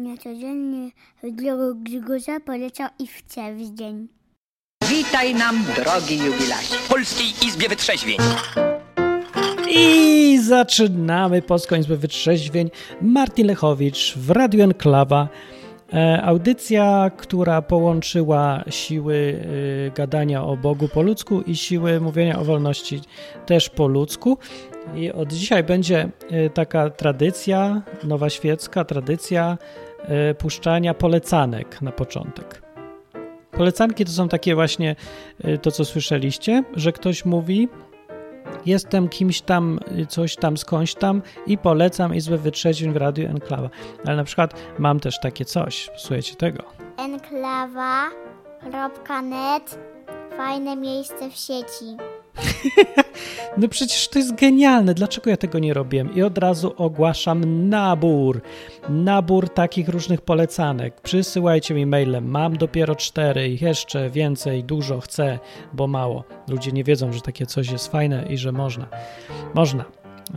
Nie codziennie dla Grzegorza poleciał i w dzień. Witaj nam, drogi jubilacie. W Polskiej Izbie Wytrzeźwień. I zaczynamy Polską Izbę Wytrzeźwień. Martin Lechowicz w Radio Enklawa. E, audycja, która połączyła siły e, gadania o Bogu po ludzku i siły mówienia o wolności też po ludzku. I od dzisiaj będzie e, taka tradycja, nowa świecka tradycja puszczania polecanek na początek. Polecanki to są takie właśnie to, co słyszeliście, że ktoś mówi, jestem kimś tam, coś tam, skądś tam i polecam Izbę Wytrzeźwień w Radiu Enklawa. Ale na przykład mam też takie coś, słuchajcie tego. Enklawa.net Fajne miejsce w sieci. no przecież to jest genialne. Dlaczego ja tego nie robiłem? I od razu ogłaszam nabór. Nabór takich różnych polecanek. Przysyłajcie mi mailem. Mam dopiero cztery i jeszcze więcej, dużo chcę, bo mało. Ludzie nie wiedzą, że takie coś jest fajne i że można. Można.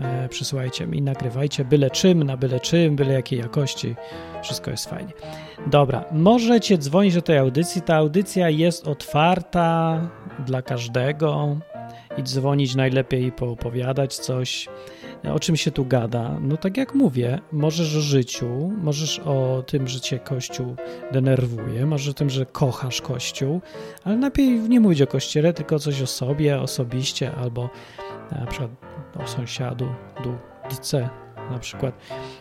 E, przysyłajcie mi, nagrywajcie byle czym, na byle czym, byle jakiej jakości. Wszystko jest fajnie. Dobra, możecie dzwonić do tej audycji. Ta audycja jest otwarta dla każdego i dzwonić najlepiej i poopowiadać coś. O czym się tu gada? No tak jak mówię, możesz o życiu, możesz o tym, że cię Kościół denerwuje, możesz o tym, że kochasz Kościół, ale najpierw nie mówić o Kościele, tylko coś o sobie, osobiście, albo na przykład o sąsiadu, dudce na przykład.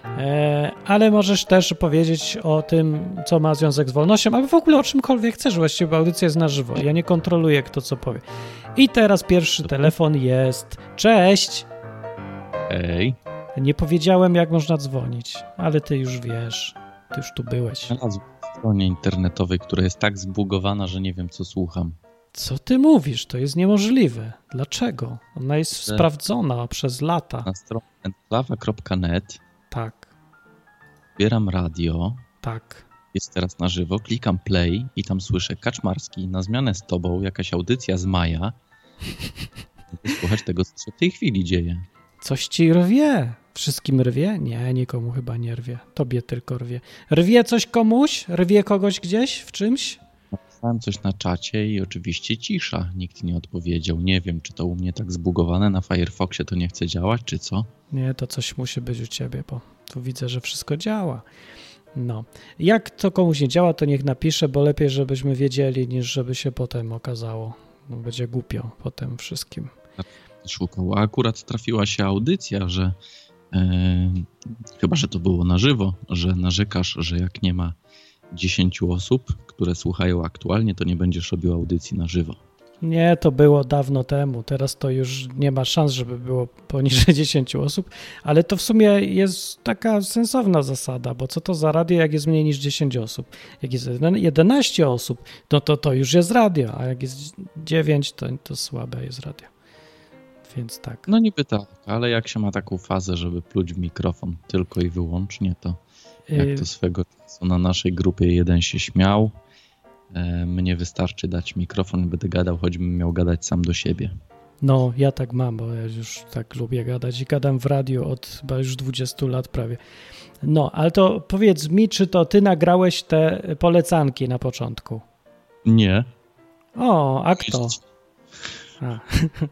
E, ale możesz też powiedzieć o tym, co ma związek z wolnością, albo w ogóle o czymkolwiek chcesz, właściwie, bo audycja jest na żywo. Ja nie kontroluję, kto co powie. I teraz pierwszy telefon jest. Cześć! Hej. Nie powiedziałem, jak można dzwonić, ale ty już wiesz. Ty już tu byłeś. Znalazłem stronie internetowej, która jest tak zbugowana, że nie wiem, co słucham. Co ty mówisz? To jest niemożliwe. Dlaczego? Ona jest sprawdzona przez lata. Na stronie enklawa.net Tak. Zbieram radio. Tak. Jest teraz na żywo. Klikam play i tam słyszę Kaczmarski, na zmianę z tobą, jakaś audycja z maja. Słuchać tego, co w tej chwili dzieje. Coś ci rwie. Wszystkim rwie? Nie, nikomu chyba nie rwie. Tobie tylko rwie. Rwie coś komuś? Rwie kogoś gdzieś w czymś? Napisałem coś na czacie i oczywiście cisza. Nikt nie odpowiedział. Nie wiem, czy to u mnie tak zbugowane na Firefoxie to nie chce działać, czy co? Nie, to coś musi być u ciebie, bo tu widzę, że wszystko działa. No. Jak to komuś nie działa, to niech napisze, bo lepiej, żebyśmy wiedzieli, niż żeby się potem okazało. No, będzie głupio potem wszystkim. Szukał. A akurat trafiła się audycja, że yy, chyba, że to było na żywo, że narzekasz, że jak nie ma 10 osób, które słuchają aktualnie, to nie będziesz robił audycji na żywo. Nie, to było dawno temu. Teraz to już nie ma szans, żeby było poniżej 10 osób, ale to w sumie jest taka sensowna zasada, bo co to za radio, jak jest mniej niż 10 osób? Jak jest 11 osób, no to to już jest radio, a jak jest 9, to, to słabe jest radio. Więc tak. No niby tak, ale jak się ma taką fazę, żeby pluć w mikrofon tylko i wyłącznie, to jak to y- swego czasu na naszej grupie jeden się śmiał, mnie wystarczy dać mikrofon będę gadał, choćbym miał gadać sam do siebie. No, ja tak mam, bo ja już tak lubię gadać i gadam w radiu od chyba już 20 lat prawie. No, ale to powiedz mi, czy to ty nagrałeś te polecanki na początku? Nie. O, a kto? A.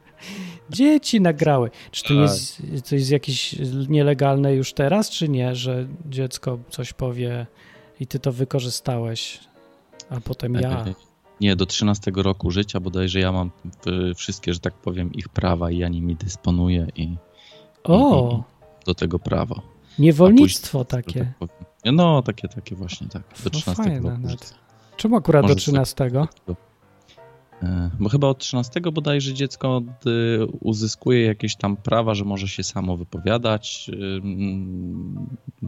Dzieci nagrały. Czy to tak. jest, to jest jakieś nielegalne już teraz, czy nie, że dziecko coś powie i ty to wykorzystałeś, a potem ja? Nie, do 13 roku życia bodajże ja mam wszystkie, że tak powiem, ich prawa i ja nimi dysponuję i, o. I, i do tego prawo. Niewolnictwo później, takie. Tak no, takie, takie właśnie, tak. Do 13 no roku. Życia. Czemu akurat Może do 13? E, bo chyba od 13 bodajże dziecko y, uzyskuje jakieś tam prawa, że może się samo wypowiadać,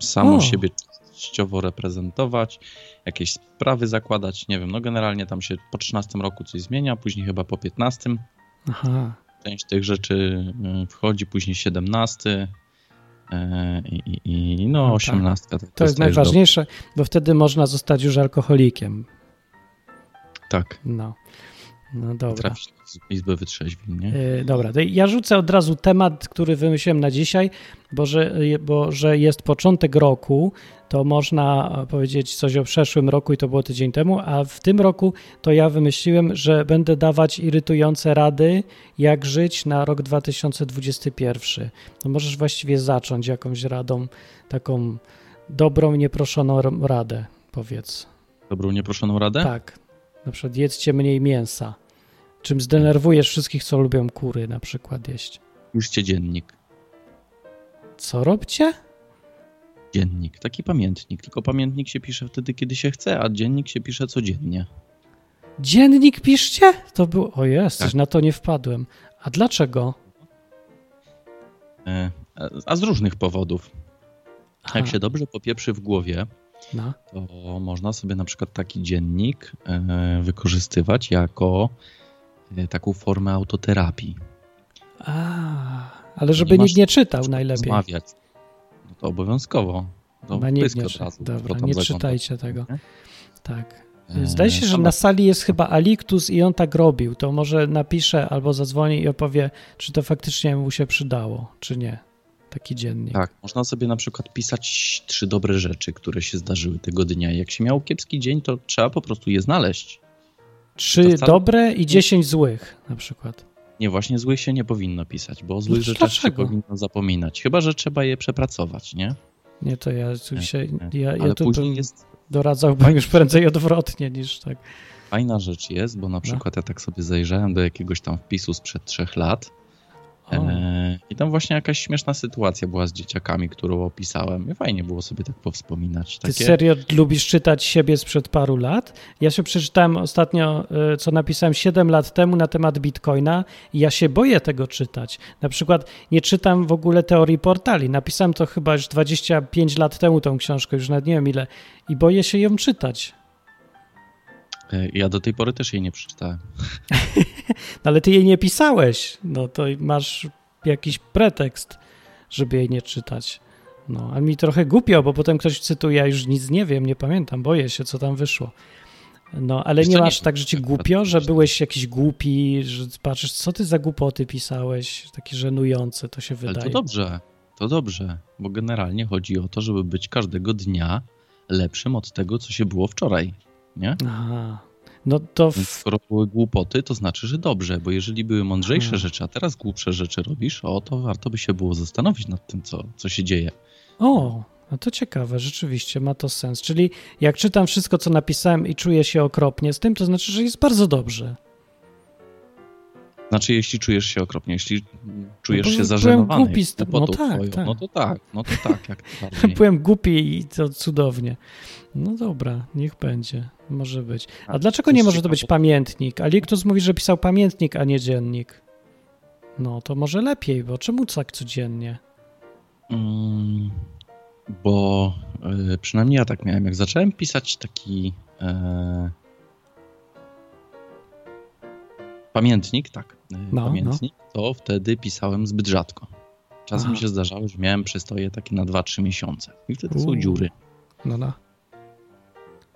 samo o. siebie częściowo reprezentować, jakieś sprawy zakładać, nie wiem, no generalnie tam się po 13 roku coś zmienia, później chyba po 15. Aha. Część tych rzeczy y, wchodzi, później 17 i, i, i no, no 18. Tak. To, to jest najważniejsze, do... bo wtedy można zostać już alkoholikiem. Tak. No. No dobra. W Izbę Wytrzeźwień, nie? Yy, dobra, ja rzucę od razu temat, który wymyśliłem na dzisiaj, bo że, bo że jest początek roku, to można powiedzieć coś o przeszłym roku i to było tydzień temu, a w tym roku to ja wymyśliłem, że będę dawać irytujące rady, jak żyć na rok 2021. No możesz właściwie zacząć jakąś radą, taką dobrą, nieproszoną radę, powiedz. Dobrą, nieproszoną radę? Tak, na przykład jedzcie mniej mięsa. Czym zdenerwujesz wszystkich, co lubią kury na przykład jeść. Piszcie dziennik. Co robcie? Dziennik, taki pamiętnik. Tylko pamiętnik się pisze wtedy, kiedy się chce, a dziennik się pisze codziennie. Dziennik piszcie? To był. O jesteś, Tak. na to nie wpadłem. A dlaczego? E, A z różnych powodów. Aha, Jak się dobrze popieprzy w głowie, no. to można sobie na przykład taki dziennik e, wykorzystywać jako taką formę autoterapii. A, ale żeby Nie nikt nie czytał najlepiej. Rozmawiać. No to obowiązkowo. To pysk nie razu. Dobra, nie czytajcie tego. Nie? Tak. E, Zdaje się, że na sali jest chyba Aliktus i on tak robił. To może napisze albo zadzwoni i opowie, czy to faktycznie mu się przydało, czy nie. Taki dziennik. Tak, można sobie na przykład pisać trzy dobre rzeczy, które się zdarzyły tego dnia. Jak się miał kiepski dzień, to trzeba po prostu je znaleźć. Trzy wcale- dobre i dziesięć złych na przykład. Nie, właśnie złych się nie powinno pisać, bo o złych No rzeczach się powinno zapominać. Chyba, że trzeba je przepracować, nie? Nie, to ja tu się, ja, ja tu bym jest doradzałbym już prędzej odwrotnie niż tak. fajna rzecz jest, bo na przykład ja tak sobie zajrzałem do jakiegoś tam wpisu sprzed trzech lat e, i tam właśnie jakaś śmieszna sytuacja była z dzieciakami, którą opisałem i fajnie było sobie tak powspominać. ty Takie, serio lubisz czytać siebie sprzed paru lat? Ja się przeczytałem ostatnio, y, co napisałem 7 lat temu na temat Bitcoina i ja się boję tego czytać. Na przykład nie czytam w ogóle teorii portali. Napisałem to chyba już 25 lat temu tą książkę, już nawet nie wiem ile i boję się ją czytać. Ja do tej pory też jej nie przeczytałem. No, ale ty jej nie pisałeś, no to masz jakiś pretekst, żeby jej nie czytać. No, a mi trochę głupio, bo potem ktoś cytuje, ja już nic nie wiem, nie pamiętam, boję się, co tam wyszło. No, ale Wiesz nie masz tak, że ci głupio, że byłeś jakiś głupi, że patrzysz, co ty za głupoty pisałeś, takie żenujące, to się Ale wydaje. to dobrze, to dobrze, bo generalnie chodzi o to, żeby być każdego dnia lepszym od tego, co się było wczoraj, nie? Aha. No to Więc w... skoro były głupoty, to znaczy, że dobrze, bo jeżeli były mądrzejsze Aha. rzeczy, a teraz głupsze rzeczy robisz, o, to warto by się było zastanowić nad tym, co, co się dzieje. O, no to ciekawe, rzeczywiście ma to sens. Czyli jak czytam wszystko, co napisałem i czuję się okropnie z tym, to znaczy, że jest bardzo dobrze. Znaczy, jeśli czujesz się okropnie, jeśli czujesz No się zażenowany głupi z no tak, twoją, tak. no to tak, no to tak, jak. Byłem głupi i to cudownie. No dobra, niech będzie. Może być. A A, dlaczego nie może to być pamiętnik? A ktoś mówi, że pisał pamiętnik, a nie dziennik. No to może lepiej, bo czemu tak codziennie? Mm, bo y, przynajmniej ja tak miałem, jak zacząłem pisać taki e, pamiętnik, tak, No, pamiętnik, to wtedy pisałem zbyt rzadko. Czasem Aha. się zdarzało, że miałem przystoje takie na 2-3 miesiące i wtedy są Uuu. dziury. No, no.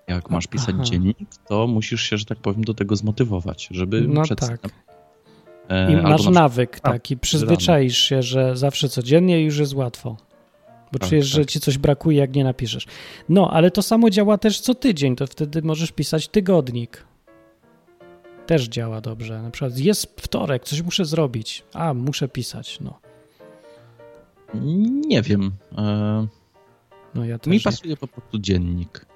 Jak masz pisać Aha. dziennik, to musisz się, że tak powiem, do tego zmotywować, żeby No przed tak. e, I masz na nawyk A, taki, przyzwyczaisz się, że zawsze codziennie już jest łatwo. Bo Tak, czujesz, że tak. ci coś brakuje, jak nie napiszesz. No, ale to samo działa też co tydzień, to wtedy możesz pisać tygodnik. Też działa dobrze. Na przykład jest wtorek, coś muszę zrobić. A, muszę pisać, no. Nie wiem. E, No ja mi nie. pasuje po prostu dziennik.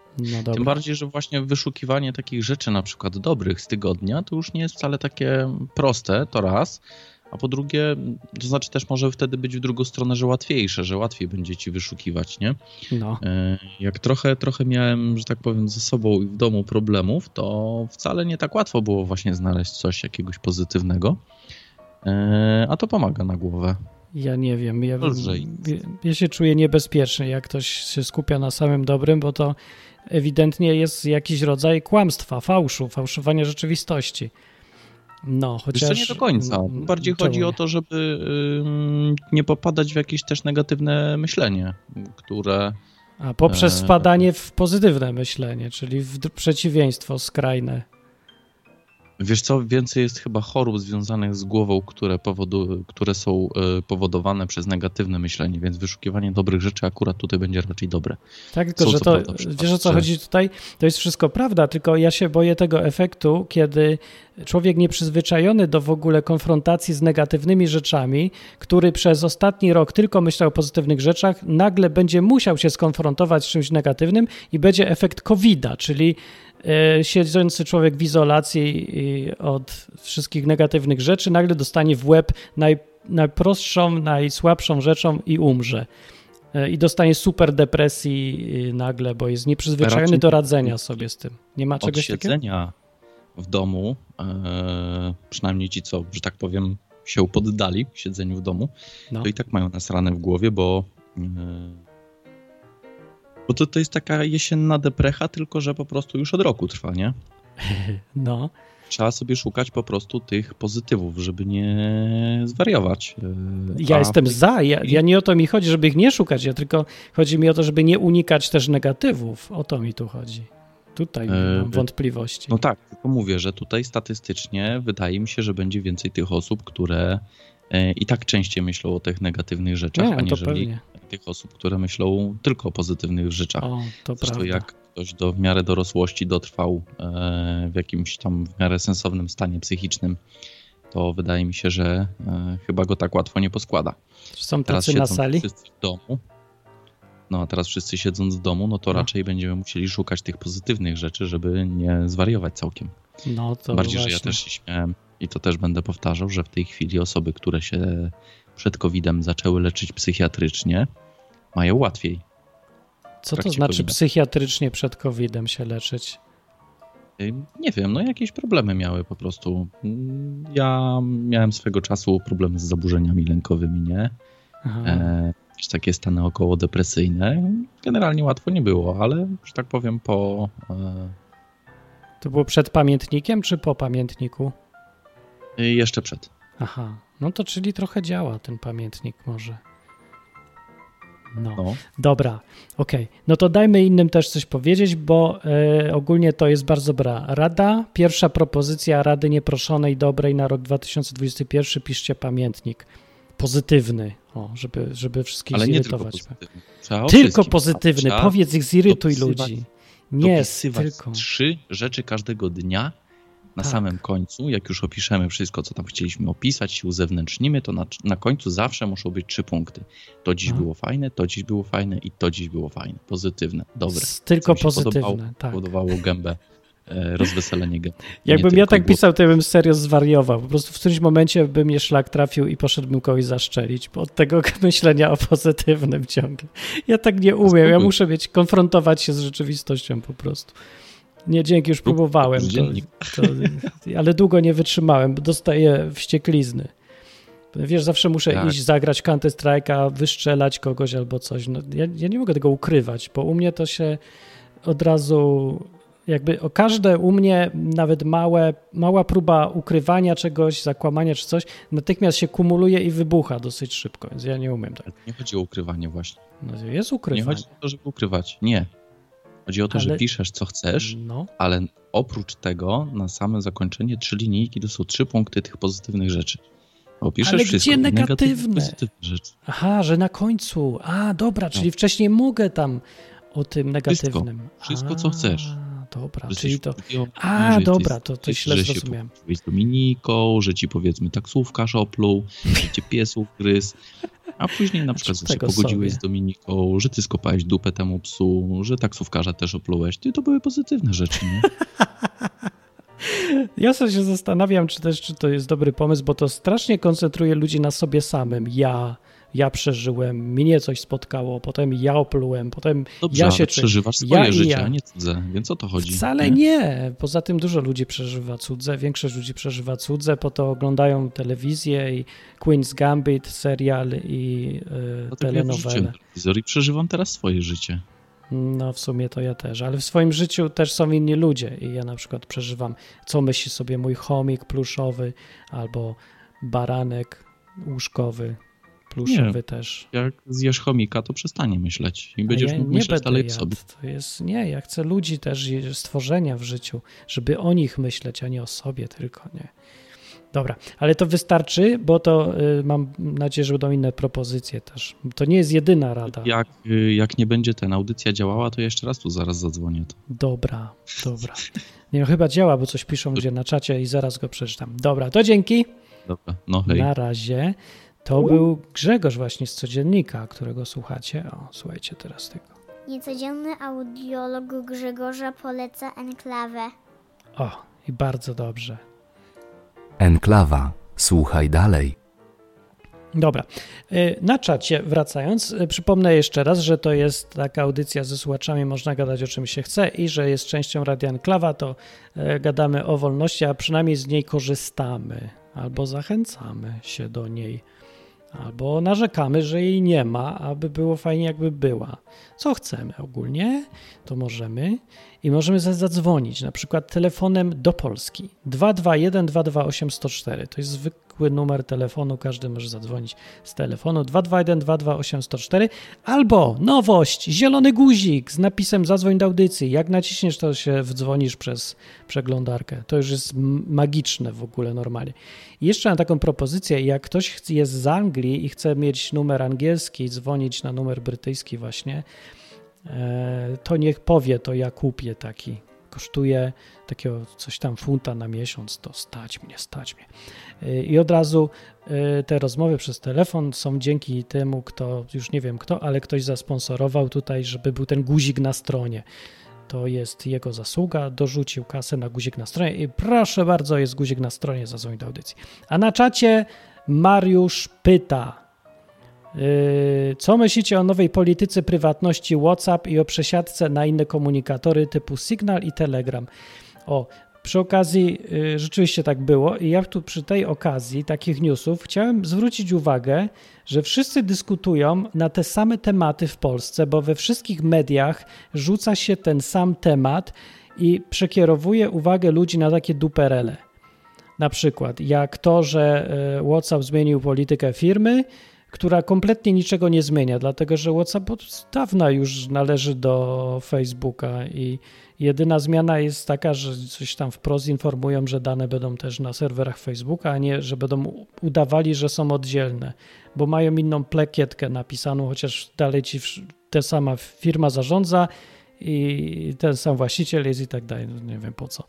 No Tym bardziej, że właśnie wyszukiwanie takich rzeczy, na przykład dobrych z tygodnia, to już nie jest wcale takie proste, to raz. A po drugie, to znaczy też może wtedy być w drugą stronę, że łatwiejsze, że łatwiej będzie ci wyszukiwać, nie? No. E, Jak trochę, trochę miałem, że tak powiem, ze sobą i w domu problemów, to wcale nie tak łatwo było właśnie znaleźć coś jakiegoś pozytywnego. E, A to pomaga na głowę. Ja nie wiem. Ja, ja się czuję niebezpiecznie, jak ktoś się skupia na samym dobrym, bo to ewidentnie jest jakiś rodzaj kłamstwa, fałszu, fałszowania rzeczywistości. No, Wiesz chociaż... co, nie do końca. Bardziej czemu chodzi o to, żeby nie popadać w jakieś też negatywne myślenie, które A poprzez Eee. wpadanie w pozytywne myślenie, czyli w przeciwieństwo skrajne. Wiesz co, więcej jest chyba chorób związanych z głową, które, powodu, które są y, powodowane przez negatywne myślenie, więc wyszukiwanie dobrych rzeczy akurat tutaj będzie raczej dobre. Tak, tylko Są że to, prawda wiesz o co chodzi tutaj? To jest wszystko prawda, tylko ja się boję tego efektu, kiedy człowiek nieprzyzwyczajony do w ogóle konfrontacji z negatywnymi rzeczami, który przez ostatni rok tylko myślał o pozytywnych rzeczach, nagle będzie musiał się skonfrontować z czymś negatywnym i będzie efekt COVID-a, czyli e, siedzący człowiek w izolacji i od wszystkich negatywnych rzeczy nagle dostanie w łeb naj, najprostszą, najsłabszą rzeczą i umrze. E, I dostanie super depresji nagle, bo jest nieprzyzwyczajony Raczej- do radzenia sobie z tym. Nie ma Od czegoś takiego? siedzenia w domu, e, przynajmniej ci, co, że tak powiem, się poddali siedzeniu w domu, No. to i tak mają nas ranę w głowie, bo, e, bo to, to jest taka jesienna deprecha, tylko że po prostu już od roku trwa, nie? no. Trzeba sobie szukać po prostu tych pozytywów, żeby nie zwariować. E, Ja a- jestem za. Ja, ja nie o to mi chodzi, żeby ich nie szukać, ja tylko chodzi mi o to, żeby nie unikać też negatywów. O to mi tu chodzi. Tutaj nie E, mam wątpliwości. No tak, tylko mówię, że tutaj statystycznie wydaje mi się, że będzie więcej tych osób, które e, i tak częściej myślą o tych negatywnych rzeczach, Nie, aniżeli pewnie. Tych osób, które myślą tylko o pozytywnych rzeczach. O, to Zresztą prawda. jak ktoś do, w miarę dorosłości dotrwał e, w jakimś tam w miarę sensownym stanie psychicznym, to wydaje mi się, że e, chyba go tak łatwo nie poskłada. Są Teraz tacy na sali? w domu. No a teraz wszyscy siedząc w domu, no to No. raczej będziemy musieli szukać tych pozytywnych rzeczy, żeby nie zwariować całkiem. No to Bardziej, właśnie. że ja też się śmiałem i to też będę powtarzał, że w tej chwili osoby, które się przed COVID-em zaczęły leczyć psychiatrycznie, mają łatwiej. Co to trakcie znaczy COVID-a. psychiatrycznie przed COVID-em się leczyć? Y, Nie wiem, no jakieś problemy miały po prostu. Mm, Ja miałem swego czasu problemy z zaburzeniami lękowymi, nie? Aha. E, takie stany około depresyjne. Generalnie łatwo nie było, ale że tak powiem po... E, To było przed pamiętnikiem czy po pamiętniku? y, jeszcze przed. Aha, no to czyli trochę działa ten pamiętnik może. No, No. dobra, okej. No to dajmy innym też coś powiedzieć, bo e, ogólnie to jest bardzo dobra rada. Pierwsza propozycja Rady Nieproszonej Dobrej na rok 2021, piszcie pamiętnik. Pozytywny, o, żeby, żeby wszystkich Ale nie tylko zirytować. pozytywny. Trzeba Tylko pozytywny, powiedz ich, zirytuj ludzi. Nie, tylko. trzy rzeczy każdego dnia. Na Tak. samym końcu, jak już opiszemy wszystko, co tam chcieliśmy opisać, się uzewnętrznimy, to na, na końcu zawsze muszą być trzy punkty. To dziś A. było fajne, to dziś było fajne i to dziś było fajne. Pozytywne, dobre. Tylko pozytywne, podobało, tak. Powodowało gębę, e, rozweselenie gęby. Nie Jakbym ja tak było- pisał, to ja bym serio zwariował. Po prostu w którymś momencie by mnie szlak trafił i poszedłbym kogoś zaszczelić, bo od tego myślenia o pozytywnym ciągle. Ja tak nie umiem, ja muszę mieć, konfrontować się z rzeczywistością po prostu. Nie, dzięki, już próbowałem, to, to, ale długo nie wytrzymałem, bo dostaję wścieklizny. Wiesz, zawsze muszę Tak. iść zagrać Counter Strike'a, wystrzelać kogoś albo coś. No, ja, ja nie mogę tego ukrywać, bo u mnie to się od razu jakby o każde u mnie nawet małe, mała próba ukrywania czegoś, zakłamania czy coś, natychmiast się kumuluje i wybucha dosyć szybko, więc ja nie umiem tak. Nie chodzi o ukrywanie właśnie. No, jest Nie ukrywanie. chodzi o to, żeby ukrywać. Nie. Chodzi o to, Ale- że piszesz, co chcesz, No, ale oprócz tego na same zakończenie trzy linijki to są trzy punkty tych pozytywnych rzeczy. Bo piszesz Ale wszystko, gdzie negatywne, pozytywne rzeczy. aha, że na końcu. A, dobra, No. czyli wcześniej mogę tam o tym negatywnym. Wszystko, co chcesz. Dobra, Że czyli to... wkurwiony, A, że dobra, jesteś- to, to źle że się zrozumiałem. pokłóciłeś z Dominiką, że ci powiedzmy taksówkarz opluł, że cię pies ugryzł, a później na przykład, że się pogodziłeś sobie. z Dominiką, że ty skopałeś dupę temu psu, że taksówkarza też oplułeś. Ty, to były pozytywne rzeczy, nie? Ja sobie się zastanawiam, czy też czy to jest dobry pomysł, bo to strasznie koncentruje ludzi na sobie samym. Ja, ja przeżyłem, mnie coś spotkało, potem ja oplułem, potem Dobrze, ja się przeżywasz swoje ja życie, ja. a nie cudze, więc o to chodzi. Wcale nie. Poza tym dużo ludzi przeżywa cudze, większość ludzi przeżywa cudze, po to oglądają telewizję i Queen's Gambit, serial i y, ja telenowele. telewizor i przeżywam teraz swoje życie. No w sumie to ja też, ale w swoim życiu też są inni ludzie i ja na przykład przeżywam, co myśli sobie mój chomik pluszowy albo baranek łóżkowy. Pluszowy Nie. też. Jak zjesz chomika, to przestanie myśleć i będziesz ja mógł nie myśleć dalej jadł. sobie. To jest, nie, ja chcę ludzi też, stworzenia w życiu, żeby o nich myśleć, a nie o sobie tylko, nie. Dobra, ale to wystarczy, bo to y, mam nadzieję, że będą inne propozycje też. To nie jest jedyna rada. Jak, y, jak nie będzie ten audycja działała, to jeszcze raz tu zaraz zadzwonię. To. Dobra, dobra. Nie, no, chyba działa, bo coś piszą gdzie na czacie i zaraz go przeczytam. Dobra, to dzięki. Dobra, no hej. Na razie. To był Grzegorz właśnie z codziennika, którego słuchacie. O, słuchajcie teraz tego. Niecodzienny audiolog Grzegorza poleca enklawę. O, i bardzo dobrze. Enklawa. Słuchaj dalej. Dobra. Y, Na czacie wracając, y, przypomnę jeszcze raz, że to jest taka audycja ze słuchaczami, można gadać o czym się chce i że jest częścią Radia Enklawa, to y, gadamy o wolności, a przynajmniej z niej korzystamy albo zachęcamy się do niej. Albo narzekamy, że jej nie ma, aby było fajnie, jakby była. Co chcemy ogólnie, to możemy. I możemy za- zadzwonić, na przykład telefonem do Polski. 221 228 104. To jest zwykły numer telefonu, każdy może zadzwonić z telefonu 221 228 104. Albo nowość, zielony guzik z napisem zadzwoń do audycji. Jak naciśniesz, to się wdzwonisz przez przeglądarkę. To już jest magiczne w ogóle normalnie. I jeszcze mam taką propozycję, jak ktoś jest z Anglii i chce mieć numer angielski, dzwonić na numer brytyjski właśnie, e, to niech powie, to ja kupię taki. Kosztuje takiego coś tam funta na miesiąc, to stać mnie, stać mnie. I od razu e, te rozmowy przez telefon są dzięki temu, kto, już nie wiem kto, ale ktoś zasponsorował tutaj, żeby był ten guzik na stronie. To jest jego zasługa, dorzucił kasę na guzik na stronie i proszę bardzo, jest guzik na stronie, zadzwoń do audycji. A na czacie Mariusz pyta, Co myślicie o nowej polityce prywatności WhatsApp i o przesiadce na inne komunikatory typu Signal i Telegram? O, przy okazji yy, rzeczywiście tak było i ja tu przy tej okazji takich newsów chciałem zwrócić uwagę, że wszyscy dyskutują na te same tematy w Polsce, bo we wszystkich mediach rzuca się ten sam temat i przekierowuje uwagę ludzi na takie duperele. Na przykład jak to, że yy, WhatsApp zmienił politykę firmy, która kompletnie niczego nie zmienia, dlatego że WhatsApp od dawna już należy do Facebooka i jedyna zmiana jest taka, że coś tam wprost informują, że dane będą też na serwerach Facebooka, a nie, że będą udawali, że są oddzielne, bo mają inną plekietkę napisaną, chociaż dalej ci ta sama firma zarządza i ten sam właściciel jest i tak dalej. No Nie wiem po co.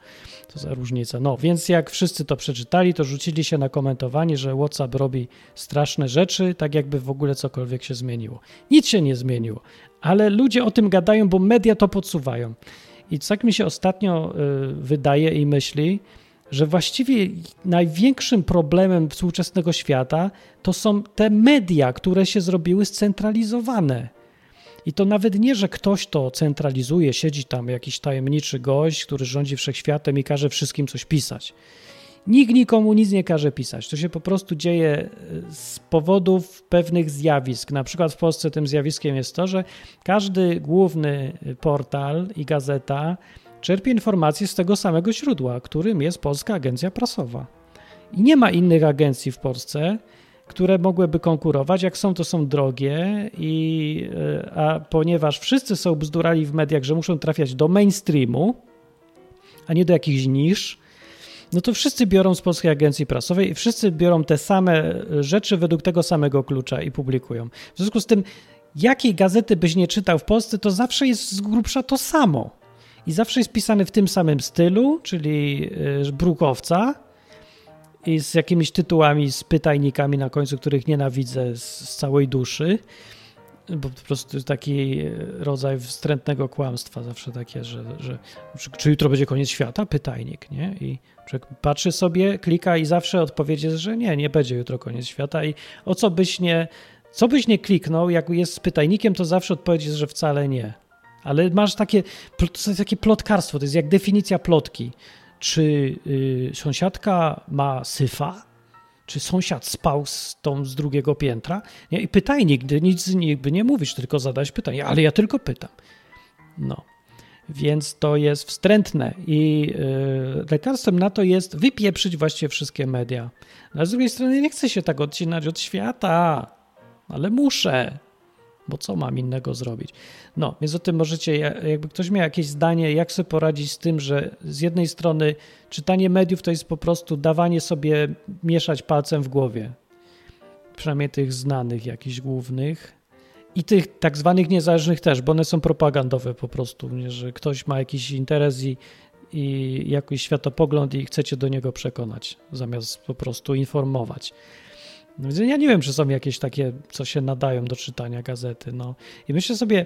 To za różnica. No, więc jak wszyscy to przeczytali, to rzucili się na komentowanie, że WhatsApp robi straszne rzeczy, tak jakby w ogóle cokolwiek się zmieniło. Nic się nie zmieniło, ale ludzie o tym gadają, bo media to podsuwają. I tak mi się ostatnio y, wydaje i myśli, że właściwie największym problemem współczesnego świata to są te media, które się zrobiły scentralizowane. I to nawet nie, że ktoś to centralizuje, siedzi tam jakiś tajemniczy gość, który rządzi wszechświatem i każe wszystkim coś pisać. Nikt nikomu nic nie każe pisać. To się po prostu dzieje e, z powodów pewnych zjawisk. Na przykład w Polsce tym zjawiskiem jest to, że każdy główny portal i gazeta czerpie informacje z tego samego źródła, którym jest Polska Agencja Prasowa. I nie ma innych agencji w Polsce, które mogłyby konkurować. Jak są, to są drogie, i, e, a ponieważ wszyscy są bzdurali w mediach, że muszą trafiać do mainstreamu, a nie do jakichś nisz, no to wszyscy biorą z Polskiej Agencji Prasowej i wszyscy biorą te same rzeczy według tego samego klucza i publikują. W związku z tym, jakiej gazety byś nie czytał w Polsce, to zawsze jest z grubsza to samo. I zawsze jest pisane w tym samym stylu, czyli y, brukowca, i z jakimiś tytułami, z pytajnikami na końcu, których nienawidzę z, z całej duszy, bo po prostu taki e, rodzaj wstrętnego kłamstwa, zawsze takie, że, że czy, czy jutro będzie koniec świata? Pytajnik, nie? I człowiek patrzy sobie, klika i zawsze odpowiedź jest, że nie, nie będzie jutro koniec świata i o co byś nie, co byś nie kliknął, jak jest z pytajnikiem, to zawsze odpowiedź jest, że wcale nie. Ale masz takie, to jest takie plotkarstwo, to jest jak definicja plotki czy y, sąsiadka ma syfa, czy sąsiad spał z tą z drugiego piętra. Nie? I pytaj nigdy, nic nigdy nie mówisz, tylko zadać pytanie, ale ja tylko pytam. No. Więc to jest wstrętne i y, lekarstwem na to jest wypieprzyć właściwie wszystkie media. No, a z drugiej strony nie chce się tak odcinać od świata. ale muszę, bo co mam innego zrobić? No, więc o tym możecie, jakby ktoś miał jakieś zdanie, jak sobie poradzić z tym, że z jednej strony czytanie mediów to jest po prostu dawanie sobie mieszać palcem w głowie, przynajmniej tych znanych jakichś głównych i tych tak zwanych niezależnych też, bo one są propagandowe po prostu, nie? że ktoś ma jakiś interes i, i jakiś światopogląd i chcecie do niego przekonać, zamiast po prostu informować. No, ja nie wiem, czy są jakieś takie, co się nadają do czytania gazety. No. I myślę sobie,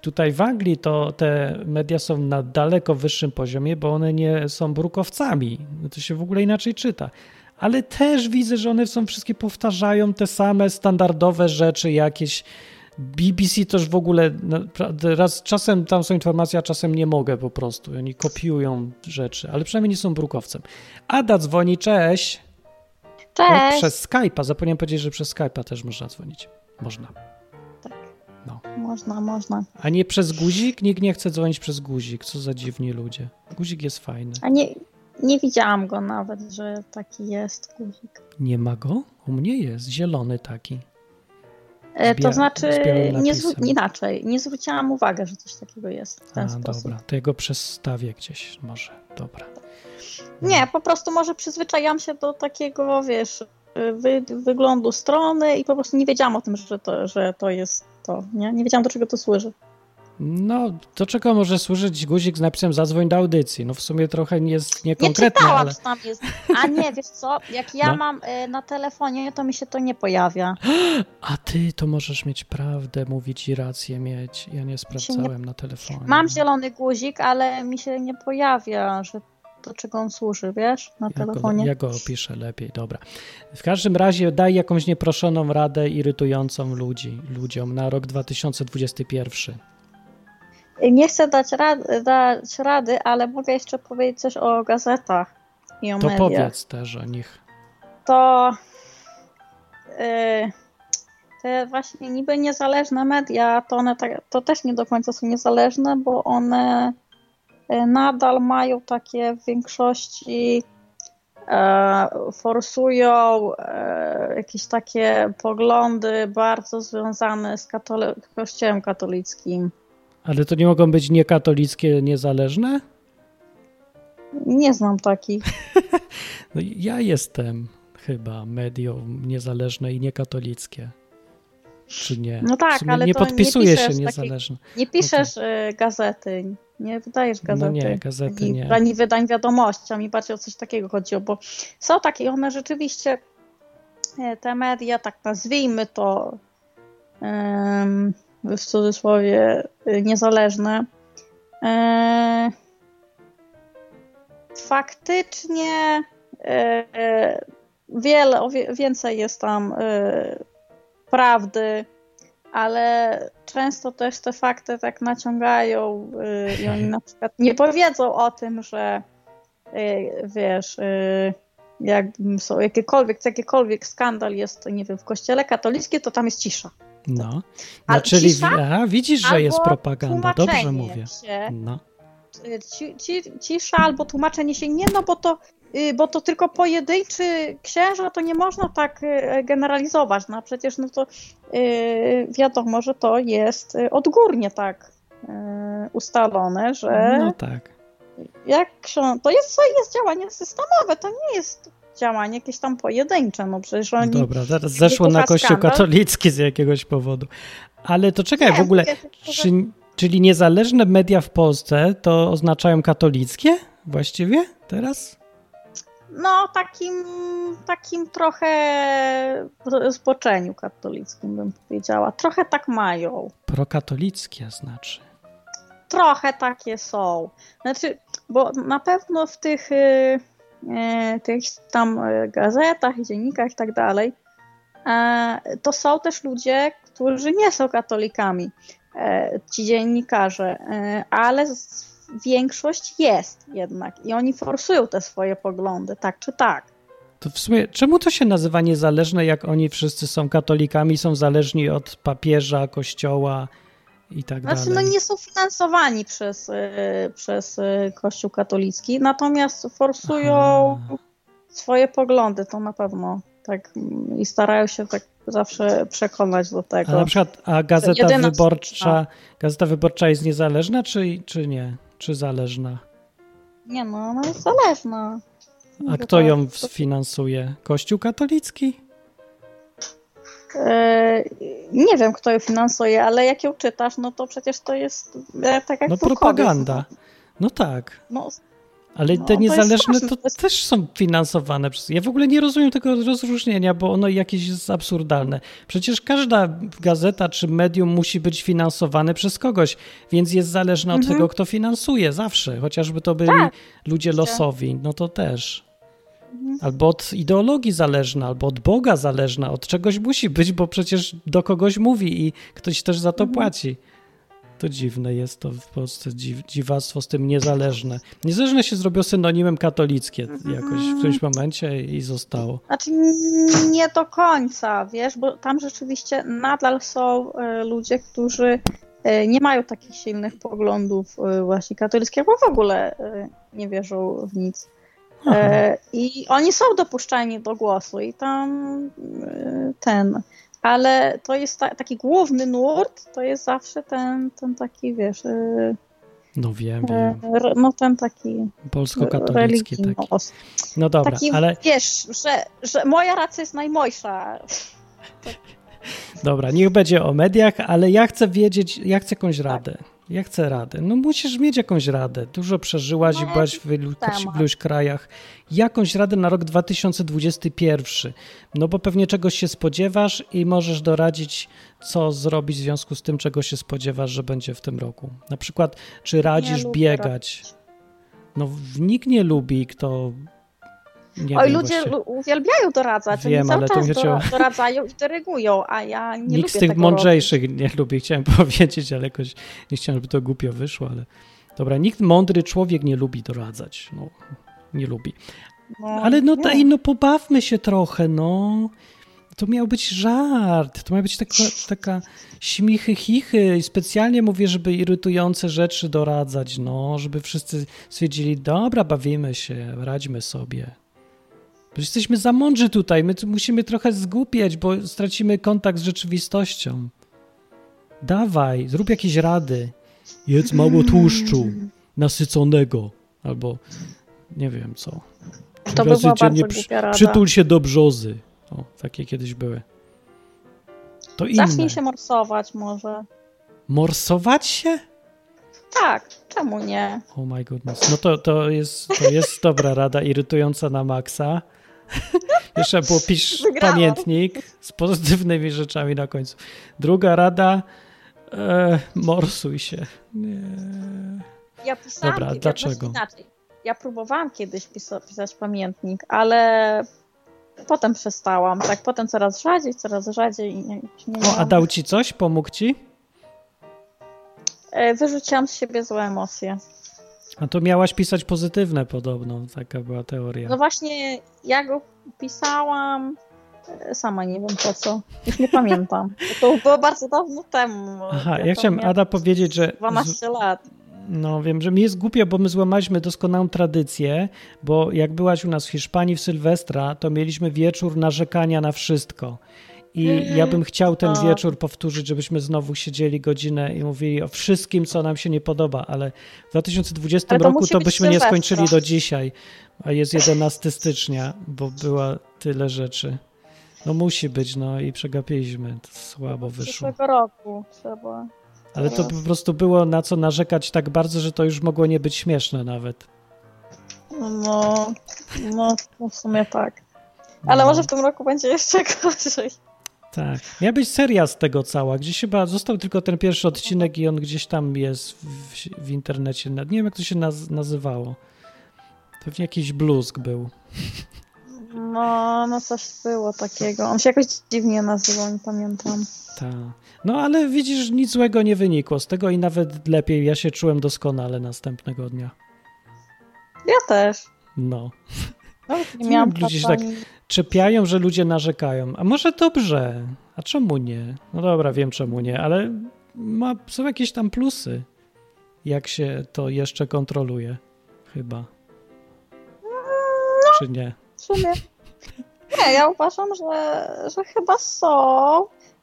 tutaj w Anglii to te media są na daleko wyższym poziomie, bo one nie są brukowcami. No to się w ogóle inaczej czyta. Ale też widzę, że one są wszystkie powtarzają te same standardowe rzeczy, jakieś. BBC też w ogóle raz czasem tam są informacje, a czasem nie mogę po prostu. Oni kopiują rzeczy, ale przynajmniej nie są brukowcem. Ada dzwoni, cześć. Cześć. O, przez Skype'a. Zapomniałem powiedzieć, że przez Skype'a też można dzwonić. Można. Tak. No. Można, można. A nie przez guzik? Nikt nie chce dzwonić przez guzik. Co za dziwni ludzie. Guzik jest fajny. A nie, nie widziałam go nawet, że taki jest guzik. Nie ma go? U mnie jest. Zielony taki. E, to znaczy, nie inaczej, nie zwróciłam uwagi, że coś takiego jest w ten A, sposób. dobra. To ja go przestawię gdzieś może. Dobra. Nie, po prostu może przyzwyczajam się do takiego, wiesz, wy, wyglądu strony i po prostu nie wiedziałam o tym, że to, że to jest to, nie? Nie wiedziałam, do czego to służy. No, do czego może służyć guzik z napisem zadzwoń do audycji? No w sumie trochę nie jest Nie niekonkretne, czytałam, ale... tam jest. A nie, wiesz co, jak ja No. mam y, na telefonie, to mi się to nie pojawia. A ty to możesz mieć prawdę, mówić i rację mieć. Ja nie sprawdzałem na telefonie. Mam zielony guzik, ale mi się nie pojawia, że do czego on służy, wiesz, na Ja go, telefonie. ja go opiszę lepiej, dobra. W każdym razie daj jakąś nieproszoną radę irytującą ludzi, ludziom na rok 2021. Nie chcę dać, rad, dać rady, ale mogę jeszcze powiedzieć coś o gazetach i o To mediach. powiedz też o nich. To yy, te właśnie niby niezależne media, to one tak, to też nie do końca są niezależne, bo one nadal mają takie w większości e, forsują e, jakieś takie poglądy bardzo związane z katole- kościołem katolickim. Ale to nie mogą być niekatolickie, niezależne? Nie znam takich. No, ja jestem chyba medium niezależne i niekatolickie. Czy nie? No tak, ale nie to nie podpisuję się niezależne. Nie piszesz y, gazety, nie wydajesz No gazety. nie, gazety nie. ani wydań wiadomości, a mi bardziej o coś takiego chodziło, bo są takie, one rzeczywiście, e, te media, tak nazwijmy to w cudzysłowie y, niezależne, e, faktycznie e, e, wiele, więcej jest tam e, prawdy, ale często też te fakty tak naciągają y, i oni na przykład nie powiedzą o tym, że y, wiesz, y, jak są jakiekolwiek, jakikolwiek skandal jest, nie wiem, w kościele katolickim, to tam jest cisza. No. no A czyli cisza? aha, widzisz, że jest propaganda. Dobrze mówię. Się, No. Y, ci, ci, cisza albo tłumaczenie się nie, no bo to, y, bo to tylko pojedynczy księża, to nie można tak y, generalizować. No przecież no to wiadomo, że to jest odgórnie tak ustalone, że no tak. jak ksią- to jest, jest działanie systemowe, to nie jest działanie jakieś tam pojedyncze, no przecież oni... Dobra, teraz zeszło na kościół skandal. katolicki z jakiegoś powodu. Ale to czekaj, Nie, w ogóle, że- czy, czyli niezależne media w Polsce to oznaczają katolickie właściwie teraz? No, takim, takim trochę zboczeniu katolickim bym powiedziała. Trochę tak mają. Prokatolickie znaczy. Trochę takie są. Znaczy, bo na pewno w tych, y, y, tych tam y, gazetach, dziennikach i tak dalej, e, to są też ludzie, którzy nie są katolikami, ci dziennikarze, e, ale większość jest jednak i oni forsują te swoje poglądy, tak czy tak. To w sumie, czemu to się nazywa niezależne, jak oni wszyscy są katolikami, są zależni od papieża, kościoła i tak Znaczy, dalej? no nie są finansowani przez, y, przez Kościół katolicki, natomiast forsują Aha. swoje poglądy, to na pewno tak i starają się tak zawsze przekonać do A tego. na przykład, a Gazeta Jedyna- Wyborcza, Gazeta Wyborcza jest niezależna, czy, czy nie? Czy zależna? Nie no, ona jest zależna. A kto ją finansuje? Kościół katolicki? E, nie wiem, kto ją finansuje, ale jak ją czytasz, no to przecież to jest e, tak jak No propaganda. No tak. No, Ale No, te niezależne to to też są finansowane przez. Ja w ogóle nie rozumiem tego rozróżnienia, bo ono jakieś jest absurdalne. Przecież każda gazeta czy medium musi być finansowane przez kogoś, więc jest zależna od Mhm. tego, kto finansuje zawsze. Chociażby to byli Tak, ludzie losowi, no to też. Mhm. Albo od ideologii zależna, albo od Boga zależna, od czegoś musi być, bo przecież do kogoś mówi i ktoś też za to Mhm. płaci. To dziwne jest to w Polsce, dziw, dziwactwo z tym niezależne. Niezależne się zrobiło synonimem katolickie jakoś w którymś momencie i zostało. Znaczy nie do końca, wiesz, bo tam rzeczywiście nadal są e, ludzie, którzy e, nie mają takich silnych poglądów e, właśnie katolickich, bo w ogóle nie wierzą w nic. Aha. I oni są dopuszczani do głosu i tam ten, ale to jest ta, taki główny nurt, to jest zawsze ten, ten taki, wiesz, e, No wiem, e, wiem. no ten taki Polsko-katolicki religijny. taki. No dobra, taki, ale wiesz, że, że moja racja jest najmojsza. dobra, niech będzie o mediach, ale ja chcę wiedzieć, ja chcę jakąś radę. Ja chcę radę. No musisz mieć jakąś radę. Dużo przeżyłaś i No, byłaś w iluś krajach. Jakąś radę na rok 2021. No bo pewnie czegoś się spodziewasz i możesz doradzić, co zrobić w związku z tym, czego się spodziewasz, że będzie w tym roku. Na przykład, czy radzisz biegać? No nikt nie lubi, kto... Nie Oj, ludzie właśnie. uwielbiają doradzać, Wiem, oni cały czas dora- doradzają i dyrygują, a ja nie Nikt lubię z tych mądrzejszych nie lubi, chciałem powiedzieć, ale jakoś nie chciałem, żeby to głupio wyszło, ale dobra, nikt mądry człowiek nie lubi doradzać, no, nie lubi. robić. No, Ale no, daj, no pobawmy się trochę, no. To miał być żart, to miała być taka, taka śmichy, chichy i specjalnie mówię, żeby irytujące rzeczy doradzać, no, żeby wszyscy stwierdzili, dobra, bawimy się, radźmy sobie. Jesteśmy za mądrzy tutaj, my tu musimy trochę zgłupiać, bo stracimy kontakt z rzeczywistością. Dawaj, zrób jakieś rady. Jedz mało tłuszczu, nasyconego, albo nie wiem co. Trzy To by razy bardzo głupia rada. Przytul się do brzozy. O, takie kiedyś były. To inne. Zacznij się morsować może. Morsować się? Tak, czemu nie? Oh my goodness. No to, to, jest, to jest dobra rada, irytująca na maksa. Jeszcze było pisz Wygrałam. pamiętnik z pozytywnymi rzeczami na końcu. Druga rada, e, morsuj się. Nie. Ja pisałam, Dobra, dlaczego? Inaczej. Ja próbowałam kiedyś pisa- pisać pamiętnik, ale potem przestałam. Tak, potem coraz rzadziej, coraz rzadziej. i nie, nie O, a dał ci coś? Pomógł ci? E, Wyrzuciłam z siebie złe emocje. A to miałaś pisać pozytywne podobno, taka była teoria. No właśnie, ja go pisałam, e, sama nie wiem po co. Już nie pamiętam. To było bardzo dawno temu. Aha, Ja ja chciałem Ada powiedzieć, że... z- 12 lat. No wiem, że mi jest głupio, bo my złamaliśmy doskonałą tradycję, bo jak byłaś u nas w Hiszpanii w Sylwestra, to mieliśmy wieczór narzekania na wszystko. I ja bym chciał ten O. wieczór powtórzyć, żebyśmy znowu siedzieli godzinę i mówili o wszystkim, co nam się nie podoba, ale w 2020 Ale to roku to byśmy nie skończyli do dzisiaj, a jest 11 stycznia, bo była tyle rzeczy. No musi być, no i przegapiliśmy, to słabo wyszło. Przyszłego roku trzeba. Ale to po prostu było na co narzekać tak bardzo, że to już mogło nie być śmieszne nawet. No, no, no w sumie tak. Ale No. może w tym roku będzie jeszcze gorzej. Tak. Miała być seria z tego cała. Gdzieś chyba został tylko ten pierwszy odcinek i on gdzieś tam jest w, w internecie. Nie wiem, jak to się naz nazywało. Pewnie jakiś bluzg był. No, no coś było takiego. On się jakoś dziwnie nazywał, nie pamiętam. Tak. No ale widzisz, nic złego nie wynikło z tego i nawet lepiej. Ja się czułem doskonale następnego dnia. Ja też. No. Nawet nie Nie miałam wiem, ludzie się czasami- Czepiają, że ludzie narzekają. A może dobrze? A czemu nie? No dobra, wiem czemu nie, ale ma, są jakieś tam plusy, jak się to jeszcze kontroluje. Chyba. Czy nie? W sumie. Nie, ja uważam, że, że chyba są,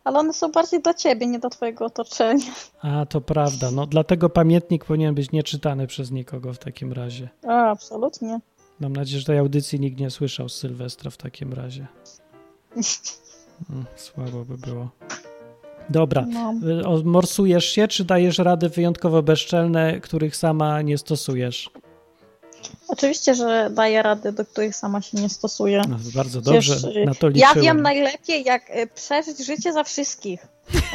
ale one są bardziej do ciebie, nie do twojego otoczenia. A, to prawda. No, dlatego pamiętnik powinien być nieczytany przez nikogo w takim razie. A, absolutnie. Mam nadzieję, że tej audycji nikt nie słyszał z Sylwestra w takim razie. Mm, Słabo by było. Dobra. No. Morsujesz się, czy dajesz rady wyjątkowo bezczelne, których sama nie stosujesz? Oczywiście, że daję rady, do których sama się nie stosuję. No, bardzo dobrze, Przecież, na to Ja liczyłem. wiem najlepiej, jak y, przeżyć życie za wszystkich.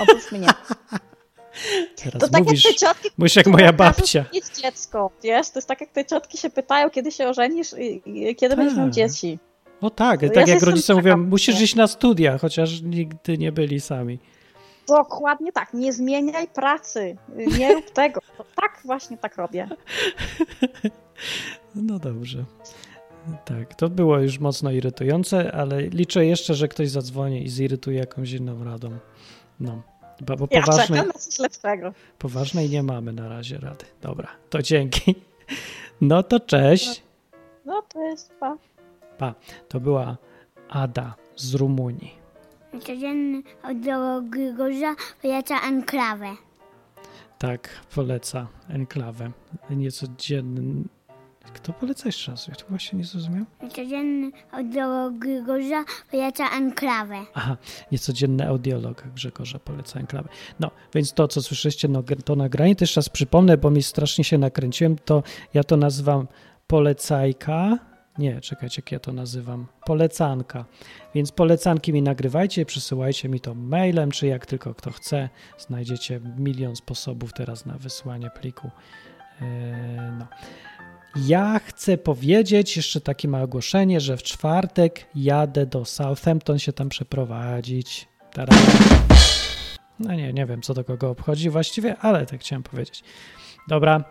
Oprócz mnie. Teraz To tak mówisz, jak te ciotki, mówisz jak moja babcia. mieć dziecko, wiesz? To jest tak jak te ciotki się pytają, kiedy się ożenisz kiedy będziesz miał Tak. dzieci. O tak, Ja tak jak rodzice mówią, musisz iść na studia, chociaż nigdy nie byli sami. Dokładnie tak. Nie zmieniaj pracy. Nie rób tego. To tak właśnie tak robię. No dobrze. Tak, to było już mocno irytujące, ale liczę jeszcze, że ktoś zadzwoni i zirytuje jakąś inną radą. No, bo, bo Ja poważnej, czekam na coś lepszego. poważnej nie mamy na razie rady. Dobra, to dzięki. No to cześć. No to jest pa. Pa. To była Ada z Rumunii. Codzienny od Grzegorza poleca enklawę. Tak, poleca enklawę. Niecodzienny. Kto poleca jeszcze raz? Ja to właśnie nie zrozumiałem. Codzienny od Grzegorza poleca enklawę. Aha, niecodzienny audiolog Grzegorza poleca enklawę. No, więc to, co słyszeliście, no, to nagranie, też raz przypomnę, bo mi strasznie się nakręciłem, to ja to nazywam polecajka. Nie, czekajcie, jak ja to nazywam. Polecanka. Więc polecanki mi nagrywajcie, przysyłajcie mi to mailem, czy jak tylko kto chce. Znajdziecie milion sposobów teraz na wysłanie pliku. Eee, no. Ja chcę powiedzieć jeszcze takie małe ogłoszenie, że w czwartek jadę do Southampton się tam przeprowadzić. Teraz. No nie, nie wiem co do kogo obchodzi właściwie, ale tak chciałem powiedzieć. Dobra.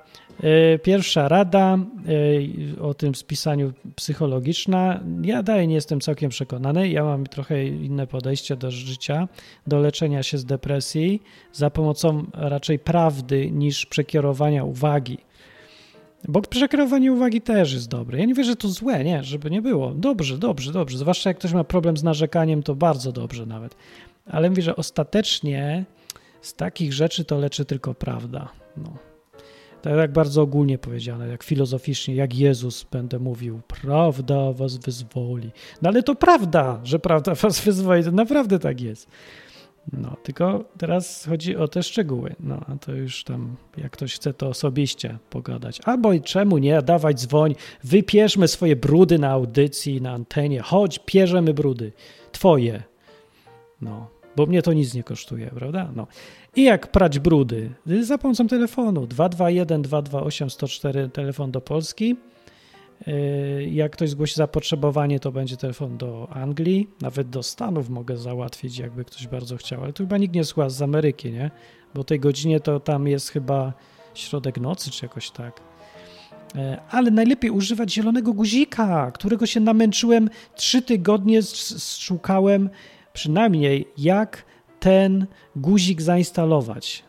y, Pierwsza rada y, o tym spisaniu psychologiczna. Ja dalej nie jestem całkiem przekonany. Ja mam trochę inne podejście do życia, do leczenia się z depresji za pomocą raczej prawdy niż przekierowania uwagi. Bo przekierowanie uwagi też jest dobre. Ja nie wierzę, że to złe, nie, żeby nie było. Dobrze, dobrze, dobrze. Zwłaszcza jak ktoś ma problem z narzekaniem, to bardzo dobrze nawet. Ale mówię, że ostatecznie z takich rzeczy to leczy tylko prawda. No. Tak jak bardzo ogólnie powiedziane, jak filozoficznie, jak Jezus będę mówił, prawda was wyzwoli. No ale to prawda, że prawda was wyzwoli, to naprawdę tak jest. No, tylko teraz chodzi o te szczegóły. No, a to już tam, jak ktoś chce, to osobiście pogadać. Albo i czemu nie, dawać dzwoń, wypierzmy swoje brudy na audycji, na antenie. Chodź, pierzemy brudy. Twoje. No, bo mnie to nic nie kosztuje, prawda? No. I jak prać brudy? Za pomocą telefonu 221 228 104 telefon do Polski. Yy, Jak ktoś zgłosi zapotrzebowanie, to będzie telefon do Anglii, nawet do Stanów mogę załatwić, jakby ktoś bardzo chciał, ale tu chyba nikt nie słucha z Ameryki, nie? Bo tej godzinie to tam jest chyba środek nocy, czy jakoś tak. E, Ale najlepiej używać zielonego guzika, którego się namęczyłem trzy tygodnie, szukałem przynajmniej jak ten guzik zainstalować.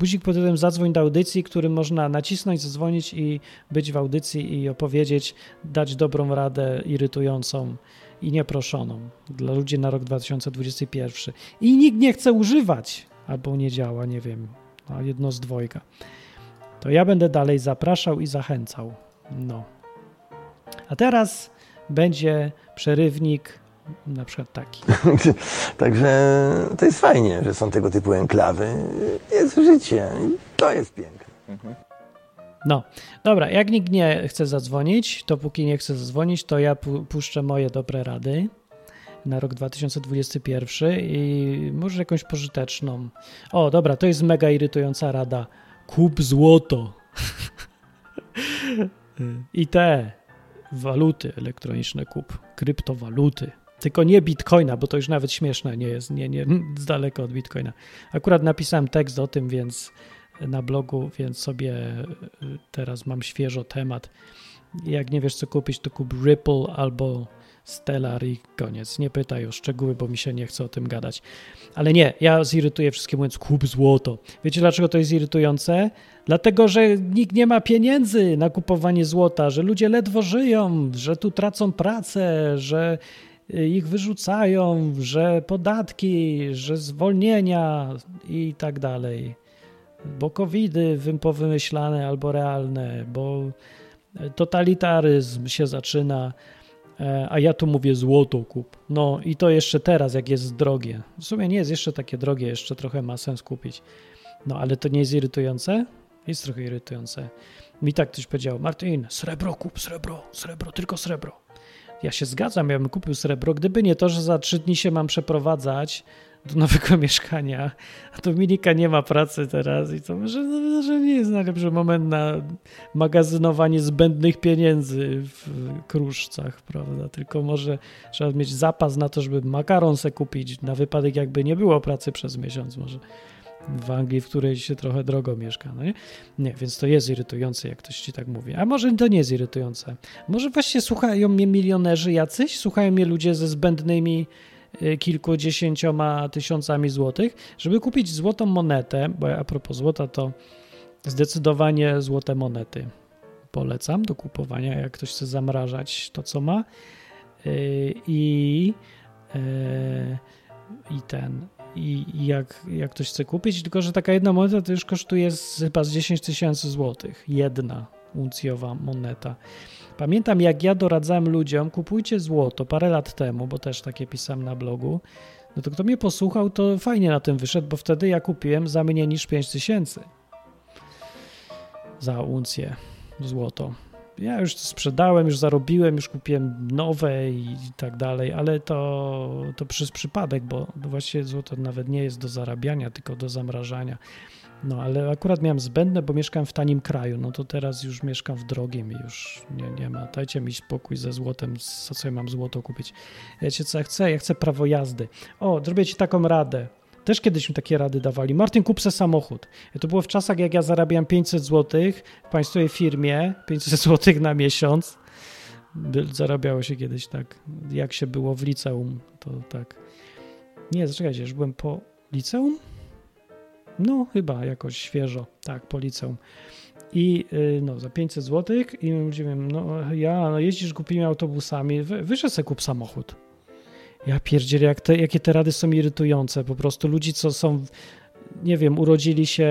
Guzik pod tytułem zadzwoń do audycji, który można nacisnąć, zadzwonić i być w audycji i opowiedzieć, dać dobrą radę irytującą i nieproszoną dla ludzi na rok 2021. I nikt nie chce używać, albo nie działa, nie wiem, no jedno z dwojga. To ja będę dalej zapraszał i zachęcał. No. A teraz będzie przerywnik na przykład taki. Także to jest fajnie, że są tego typu enklawy. Jest życie. i To jest piękne. No, dobra, jak nikt nie chce zadzwonić, to póki nie chce zadzwonić, to ja pu- puszczę moje dobre rady na rok 2021 i może jakąś pożyteczną. O, dobra, to jest mega irytująca rada. Kup złoto. I te waluty elektroniczne kup, kryptowaluty. Tylko nie bitcoina, bo to już nawet śmieszne nie jest, nie, nie, z daleka od bitcoina. Akurat napisałem tekst o tym, więc na blogu, więc sobie y, teraz mam świeżo temat. Jak nie wiesz co kupić, to kup Ripple albo Stellar i koniec. Nie pytaj o szczegóły, bo mi się nie chce o tym gadać. Ale nie, ja zirytuję wszystkie mówiąc kup złoto. Wiecie dlaczego to jest irytujące? Dlatego, że nikt nie ma pieniędzy na kupowanie złota, że ludzie ledwo żyją, że tu tracą pracę, że ich wyrzucają, że podatki, że zwolnienia i tak dalej. Bo covidy wym- powymyślane albo realne, bo totalitaryzm się zaczyna, e, a ja tu mówię złoto kup. No i to jeszcze teraz, jak jest drogie. W sumie nie jest jeszcze takie drogie, jeszcze trochę ma sens kupić. No ale to nie jest irytujące? Jest trochę irytujące. Mi tak ktoś powiedział, Martin, srebro kup, srebro, srebro, tylko srebro. Ja się zgadzam, ja bym kupił srebro, gdyby nie to, że za trzy dni się mam przeprowadzać do nowego mieszkania, a Dominika nie ma pracy teraz i to może, nie jest najlepszy moment na magazynowanie zbędnych pieniędzy w kruszcach, prawda? Tylko może trzeba mieć zapas na to, żeby makaron se kupić na wypadek, jakby nie było pracy przez miesiąc może w Anglii, w której się trochę drogo mieszka, no nie? Nie, więc to jest irytujące, jak ktoś ci tak mówi. A może to nie jest irytujące. Może właśnie słuchają mnie milionerzy jacyś? Słuchają mnie ludzie ze zbędnymi y, kilkudziesięcioma tysiącami złotych, żeby kupić złotą monetę, bo a propos złota, to zdecydowanie złote monety polecam do kupowania, jak ktoś chce zamrażać to, co ma. Y, I, y, i ten, i jak, jak ktoś chce kupić, tylko że taka jedna moneta to już kosztuje z, chyba z 10 tysięcy złotych. Jedna uncjowa moneta. Pamiętam, jak ja doradzałem ludziom, kupujcie złoto parę lat temu, bo też takie pisałem na blogu. No to kto mnie posłuchał, to fajnie na tym wyszedł, bo wtedy ja kupiłem za mniej niż 5 tysięcy za uncję złoto. Ja już sprzedałem, już zarobiłem, już kupiłem nowe i tak dalej, ale to, to przez przypadek, bo właściwie złoto nawet nie jest do zarabiania, tylko do zamrażania. No ale akurat miałem zbędne, bo mieszkam w tanim kraju, no to teraz już mieszkam w drogim i już nie, nie ma. Dajcie mi spokój ze złotem, co sobie mam złoto kupić. Wiecie co ja chcę? Ja chcę prawo jazdy. O, zrobię ci taką radę. Też kiedyś mi takie rady dawali. Martin, kup se samochód. To było w czasach, jak ja zarabiam 500 zł w państwowej firmie, 500 zł na miesiąc. Zarabiało się kiedyś tak, jak się było w liceum, to tak. Nie, zaczekajcie, już byłem po liceum? No, chyba jakoś świeżo, tak, po liceum. I y, no, za 500 zł i mówią, no ja, no jeździsz głupimi autobusami, wy, wyżej se kup samochód. Ja pierdzielę, jak te, jakie te rady są irytujące. Po prostu ludzi, co są, nie wiem, urodzili się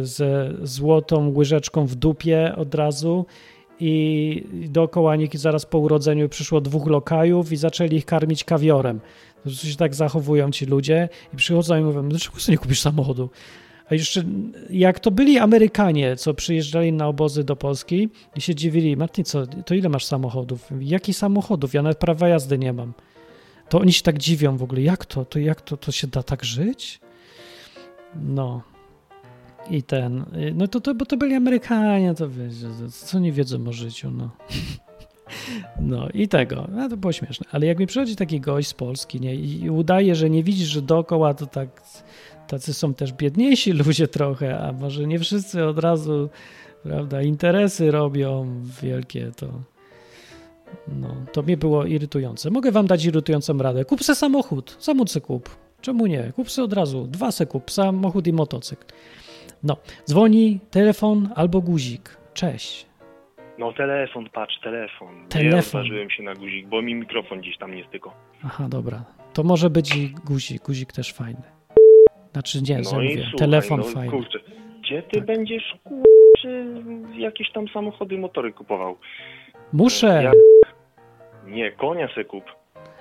y, ze złotą łyżeczką w dupie od razu i dookoła nich zaraz po urodzeniu przyszło dwóch lokajów i zaczęli ich karmić kawiorem. Po prostu się tak zachowują ci ludzie i przychodzą i mówią, dlaczego sobie nie kupisz samochodu? A jeszcze jak to byli Amerykanie, co przyjeżdżali na obozy do Polski i się dziwili, Martin, co, to ile masz samochodów? Jakich samochodów? Ja nawet prawa jazdy nie mam. To oni się tak dziwią w ogóle, jak to? To jak to? To się da tak żyć? No. I ten, y, no to, to bo to byli Amerykanie, to wiecie, co nie wiedzą o życiu, no. No i tego, no to było śmieszne. Ale jak mi przychodzi taki gość z Polski, nie, i udaje, że nie widzisz, że dookoła to tak, tacy są też biedniejsi ludzie trochę, a może nie wszyscy od razu, prawda, interesy robią wielkie, to no, to mnie było irytujące. Mogę wam dać irytującą radę. Kup se samochód, samochód se kup. Czemu nie? Kup se od razu, dwa se kup, samochód i motocykl. No, dzwoni telefon albo guzik. Cześć. No telefon, patrz, telefon. Nie Telefon. odważyłem się na guzik, bo mi mikrofon gdzieś tam nie styko. Aha, dobra. To może być i guzik. Guzik też fajny. Znaczy nie, No co i mówię. słuchaj, Telefon no, fajny. Kurczę, gdzie ty Tak. będziesz kur... czy jakieś tam samochody, motory kupował? Muszę, Ja... Nie, konia se kup.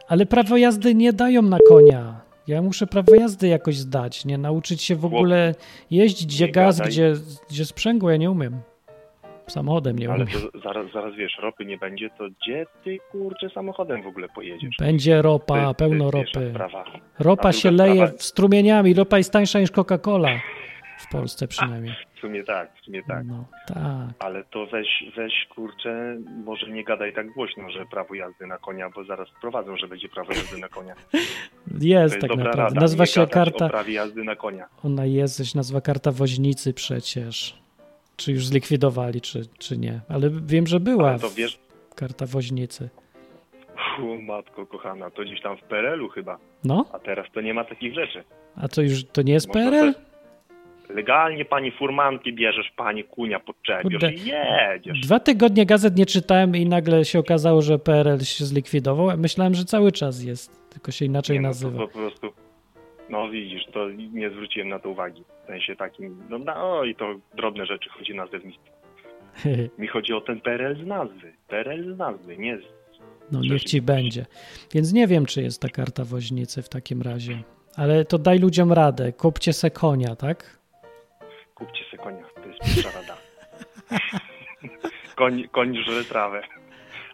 ale prawo jazdy nie dają na konia. Ja muszę prawo jazdy jakoś zdać, nie nauczyć się w Chłop, ogóle jeździć, gdzie nie gaz, gadaj. gdzie, gdzie sprzęgło, ja nie umiem. Samochodem nie Ale umiem. to zaraz, zaraz wiesz, ropy nie będzie, to gdzie ty kurczę samochodem w ogóle pojedziesz? Będzie ropa, to pełno pierwsza ropy. sprawa. Ropa się leje sprawa- strumieniami, ropa jest tańsza niż Coca-Cola. W Polsce przynajmniej. W sumie tak, w sumie tak. No, tak. Ale to weź, weź kurczę, może nie gadaj tak głośno, że prawo jazdy na konia, bo zaraz wprowadzą, że będzie prawo jazdy na konia. Jest jest tak naprawdę. rada, Nazywa nie się karta. prawie jazdy na konia. Ona jest, to się nazywa karta woźnicy przecież. Czy już zlikwidowali, czy, czy nie. Ale wiem, że była Ale to wiesz, karta woźnicy. matko kochana, to gdzieś tam w PRL-u chyba, No, a teraz to nie ma takich rzeczy. a to już to nie jest Można PRL? te- Legalnie pani furmanki bierzesz, pani kunia podczepisz i jedziesz. Dwa tygodnie gazet nie czytałem i nagle się okazało, że PRL się zlikwidował. Myślałem, że cały czas jest, tylko się inaczej Nie, no, nazywa. To po prostu, no widzisz, to nie zwróciłem na to uwagi. W sensie takim, no, no i to drobne rzeczy chodzi o nazewnictwo. Mi chodzi o ten PRL z nazwy. PRL z nazwy, nie z... No niech ci będzie. Więc nie wiem, czy jest ta karta woźnicy w takim razie. Ale to daj ludziom radę. Kupcie se konia, tak? Kupcie se konia, to jest pierwsza rada. koń, koń żre trawę.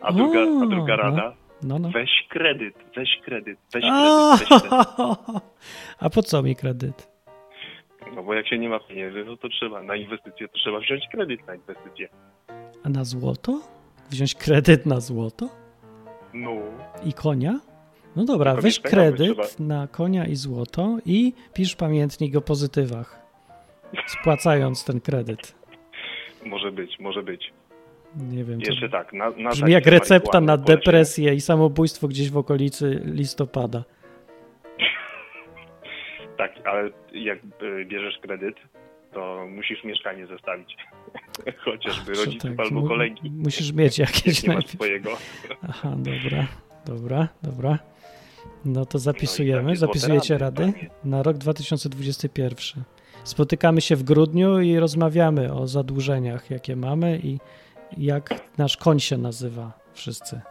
A druga, a druga O, rada, No, no. weź kredyt, weź kredyt, weź A, kredyt, weź kredyt. A po co mi kredyt? No bo jak się nie ma pieniędzy, no to trzeba, na inwestycje to trzeba wziąć kredyt na inwestycje. A na złoto? Wziąć kredyt na złoto? No, I konia? No dobra, weź kredyt na konia i złoto i pisz pamiętnik o pozytywach, spłacając ten kredyt. może być, może być. Nie wiem, Jeszcze tak, na, na brzmi jak recepta na depresję i samobójstwo gdzieś w okolicy listopada. Tak, ale jak y, bierzesz kredyt, to musisz mieszkanie zostawić. Chociażby Że rodziców tak, albo kolegi. Musisz mieć jakieś Nie masz najpierw. swojego. Aha, dobra, dobra, dobra. No to No zapisujemy. i takie złote Zapisujecie rady, panie. na rok 2021. Spotykamy się w grudniu i rozmawiamy o zadłużeniach, jakie mamy i jak nasz koń się nazywa wszyscy.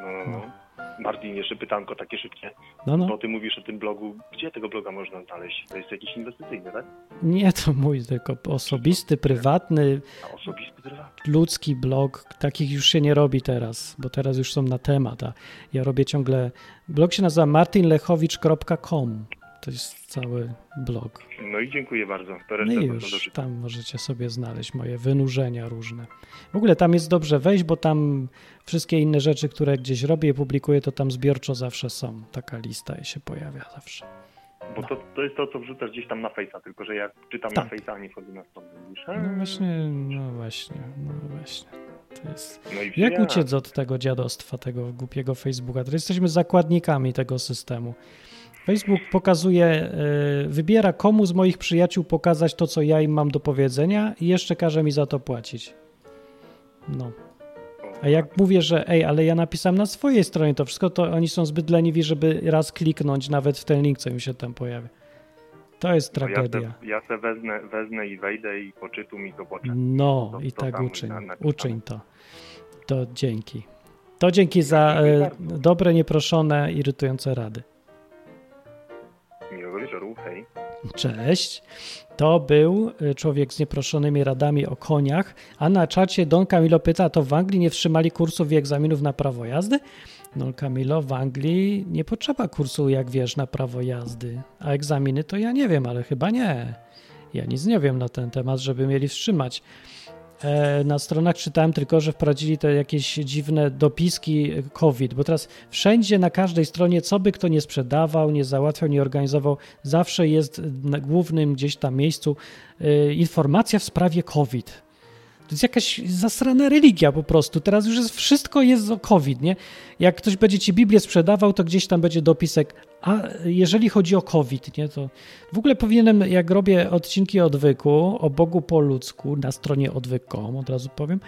No, no, no. Martin, jeszcze pytanko takie szybkie. No, no. Bo ty mówisz o tym blogu. Gdzie tego bloga można znaleźć? To jest jakiś inwestycyjny, tak? Nie to mój, tylko osobisty, prywatny, A osobisty prywatny. ludzki blog. Takich już się nie robi teraz, bo teraz już są na temat. A ja robię ciągle. Blog się nazywa martinlechowicz.com. To jest cały blog. No i dziękuję bardzo. To No i już tam możecie sobie znaleźć moje wynurzenia różne. W ogóle tam jest dobrze wejść, bo tam wszystkie inne rzeczy, które gdzieś robię i publikuję, to tam zbiorczo zawsze są. Taka lista się pojawia zawsze. Bo to, to jest to, co wrzucasz gdzieś tam na Face'a, tylko że ja czytam Tak. na Face'a, a nie wchodzę na stronę. No właśnie, no właśnie, no właśnie. To jest... No i Jak uciec od tego dziadostwa, tego głupiego Facebooka? To jesteśmy zakładnikami tego systemu. Facebook pokazuje, e, wybiera komu z moich przyjaciół pokazać to, co ja im mam do powiedzenia i jeszcze każe mi za to płacić. No. A jak mówię, że ej, ale ja napisałem na swojej stronie to wszystko, to oni są zbyt leniwi, żeby raz kliknąć nawet w ten link, co im się tam pojawia. To jest No ja tragedia. se, ja se wezmę, wezmę i wejdę i poczytum i zobaczę. No To- i to tak uczyń. Uczyń to. To dzięki. To dzięki za e, dobre, nieproszone, irytujące rady. Miłego wieczoru, hej. Cześć. To był e, człowiek z nieproszonymi radami o koniach, a na czacie Don Camilo pyta, to w Anglii nie wstrzymali kursów i egzaminów na prawo jazdy? Don Camilo, w Anglii nie potrzeba kursu, jak wiesz, na prawo jazdy, a egzaminy to ja nie wiem, ale chyba nie. Ja nic nie wiem na ten temat, żeby mieli wstrzymać. E, Na stronach czytałem tylko, że wprowadzili te jakieś dziwne dopiski COVID, bo teraz wszędzie na każdej stronie, co by kto nie sprzedawał, nie załatwiał, nie organizował, zawsze jest na głównym gdzieś tam miejscu e, informacja w sprawie COVID. To jest jakaś zasrana religia po prostu. Teraz już jest, wszystko jest o COVID, nie? Jak ktoś będzie ci Biblię sprzedawał, to gdzieś tam będzie dopisek, a jeżeli chodzi o COVID, nie, to w ogóle powinienem, jak robię odcinki odwyku o Bogu po ludzku na stronie odwyk.com, od razu powiem,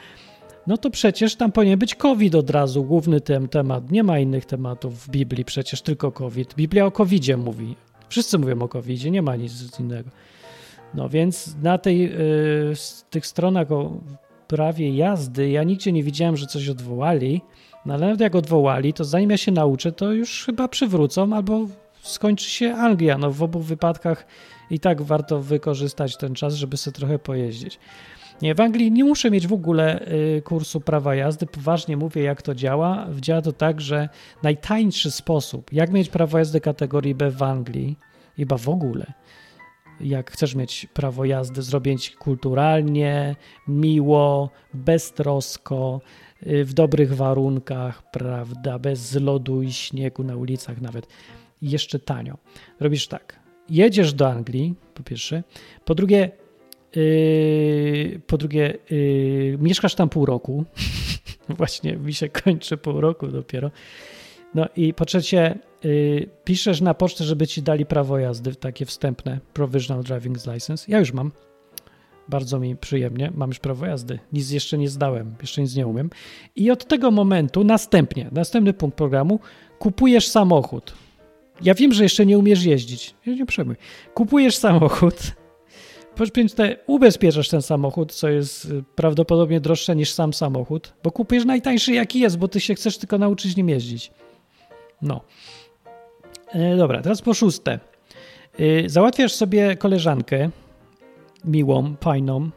no to przecież tam powinien być COVID od razu, główny ten temat. Nie ma innych tematów w Biblii, przecież tylko COVID. Biblia o COVIDzie mówi. Wszyscy mówią o COVIDzie, nie ma nic innego. No więc na tej, z tych stronach o prawie jazdy ja nigdzie nie widziałem, że coś odwołali, no ale nawet jak odwołali, to zanim ja się nauczę, to już chyba przywrócą albo skończy się Anglia. No w obu wypadkach i tak warto wykorzystać ten czas, żeby sobie trochę pojeździć. Nie, w Anglii nie muszę mieć w ogóle y, kursu prawa jazdy. Poważnie mówię, jak to działa. Działa to tak, że najtańszy sposób, jak mieć prawo jazdy kategorii B w Anglii, chyba w ogóle, jak chcesz mieć prawo jazdy, zrobić kulturalnie, miło, beztrosko, y, w dobrych warunkach, prawda, bez lodu i śniegu na ulicach nawet, jeszcze tanio. Robisz tak, jedziesz do Anglii, po pierwsze, po drugie, yy, po drugie, yy, mieszkasz tam pół roku, właśnie mi się kończy pół roku dopiero, No i po trzecie, y, piszesz na pocztę, żeby ci dali prawo jazdy, takie wstępne, provisional driving license. Ja już mam. Bardzo mi przyjemnie, mam już prawo jazdy. Nic jeszcze nie zdałem, jeszcze nic nie umiem. I od tego momentu, następnie, następny punkt programu, kupujesz samochód. Ja wiem, że jeszcze nie umiesz jeździć. Nie przejmuj. Kupujesz samochód, te ubezpieczasz ten samochód, co jest y, prawdopodobnie droższe niż sam samochód, bo kupujesz najtańszy jaki jest, bo ty się chcesz tylko nauczyć nim jeździć. No. E, dobra, teraz po szóste. E, załatwiasz sobie koleżankę miłą, fajną,